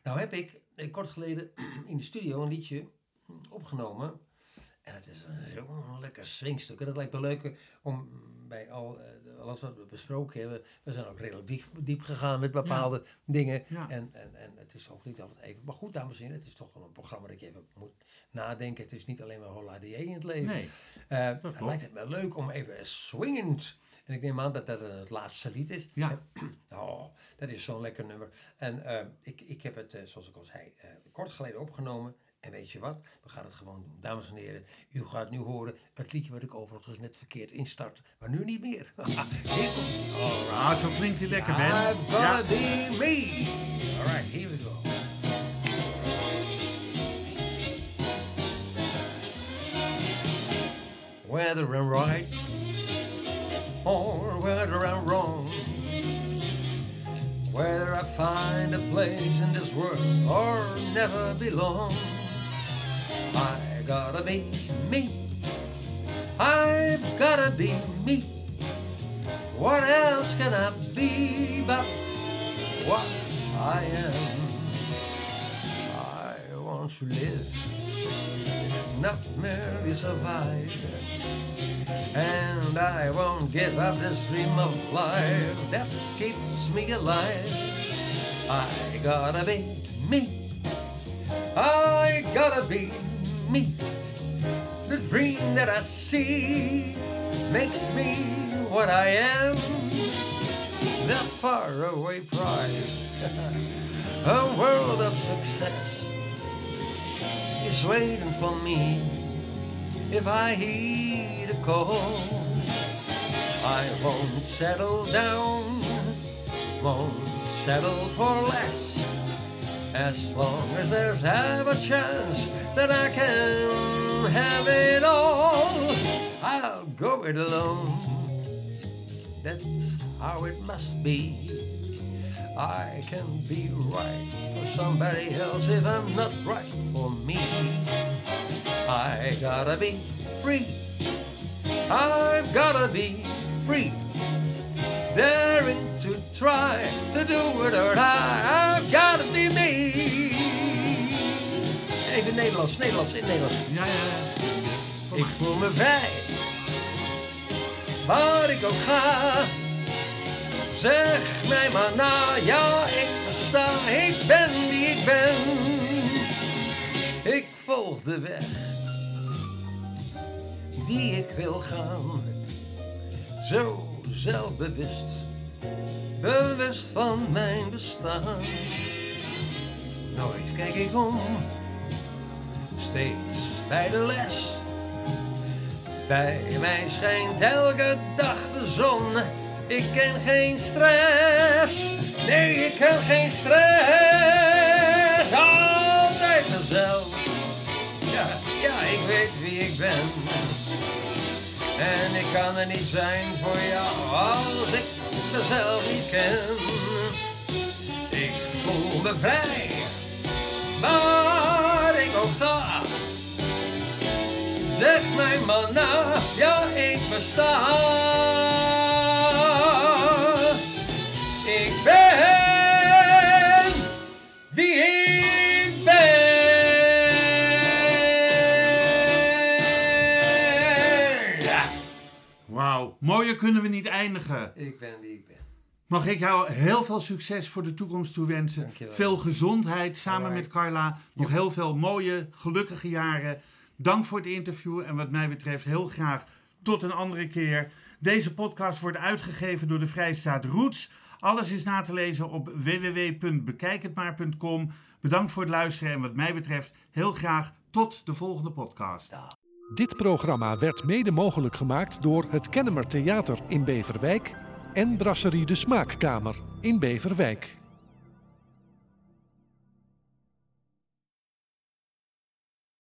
Nou heb ik eh, kort geleden in de studio een liedje opgenomen. En het is een zo'n lekker swingstuk. En dat lijkt me leuk om bij al, eh, alles wat we besproken hebben. We zijn ook redelijk diep, diep gegaan met bepaalde dingen. Ja. En, en, en het is ook niet altijd even. Maar goed, dames en heren, het is toch wel een programma dat je even moet nadenken. Het is niet alleen maar holla die in het leven. Nee. Eh, het lijkt het me leuk om even swingend. En ik neem aan dat dat het laatste lied is. Ja. Oh, dat is zo'n lekker nummer. En eh, ik, ik heb het, zoals ik al zei, kort geleden opgenomen. En weet je wat? We gaan het gewoon doen. Dames en heren, u gaat nu horen het liedje wat ik overigens net verkeerd instart. Maar nu niet meer. Hier komt right. Ah, zo klinkt hij lekker, Ben. I've gotta Ja. be me. All right, here we go. Whether I'm right or whether I'm wrong, whether I find a place in this world or never belong, I gotta be me. I've gotta be me. What else can I be but what I am? I want to live, not merely survive. And I won't give up this dream of life that keeps me alive. I gotta be me. I gotta be me. The dream that I see makes me what I am. The faraway prize. A world of success is waiting for me if I heed a call. I won't settle down, won't settle for less. As long as there's ever a chance that I can have it all, I'll go it alone. That's how it must be. I can be right for somebody else if I'm not right for me. I gotta be free. I've gotta be free. Daring to try to do it or die. I've gotta be me. Even Nederlands, Nederlands, in Nederlands. Ja, ja. Ik voel me vrij. Waar ik ook ga. Zeg mij maar na, ja, ik besta, ik ben wie ik ben. Ik volg de weg die ik wil gaan. Zo zelfbewust, bewust van mijn bestaan. Nooit kijk ik om, steeds bij de les. Bij mij schijnt elke dag de zon. Ik ken geen stress. Nee, ik ken geen stress. Altijd mezelf. Ja, ja, ik weet wie ik ben. En ik kan er niet zijn voor jou als ik mezelf niet ken. Ik voel me vrij, waar ik ook ga. Zeg mij maar na, ja ik besta. Mooier kunnen we niet eindigen. ik ben wie ik ben. Mag ik jou heel veel succes voor de toekomst toewensen. Dankjewel. Veel gezondheid samen Alright. met Carla. Nog heel veel mooie, gelukkige jaren. Dank voor het interview en wat mij betreft heel graag tot een andere keer. Deze podcast wordt uitgegeven door de Vrijstaat Roots. Alles is na te lezen op www.bekijkhetmaar.com. Bedankt voor het luisteren en wat mij betreft heel graag tot de volgende podcast. Dit programma werd mede mogelijk gemaakt door het Kennemer Theater in Beverwijk en Brasserie de Smaakkamer in Beverwijk.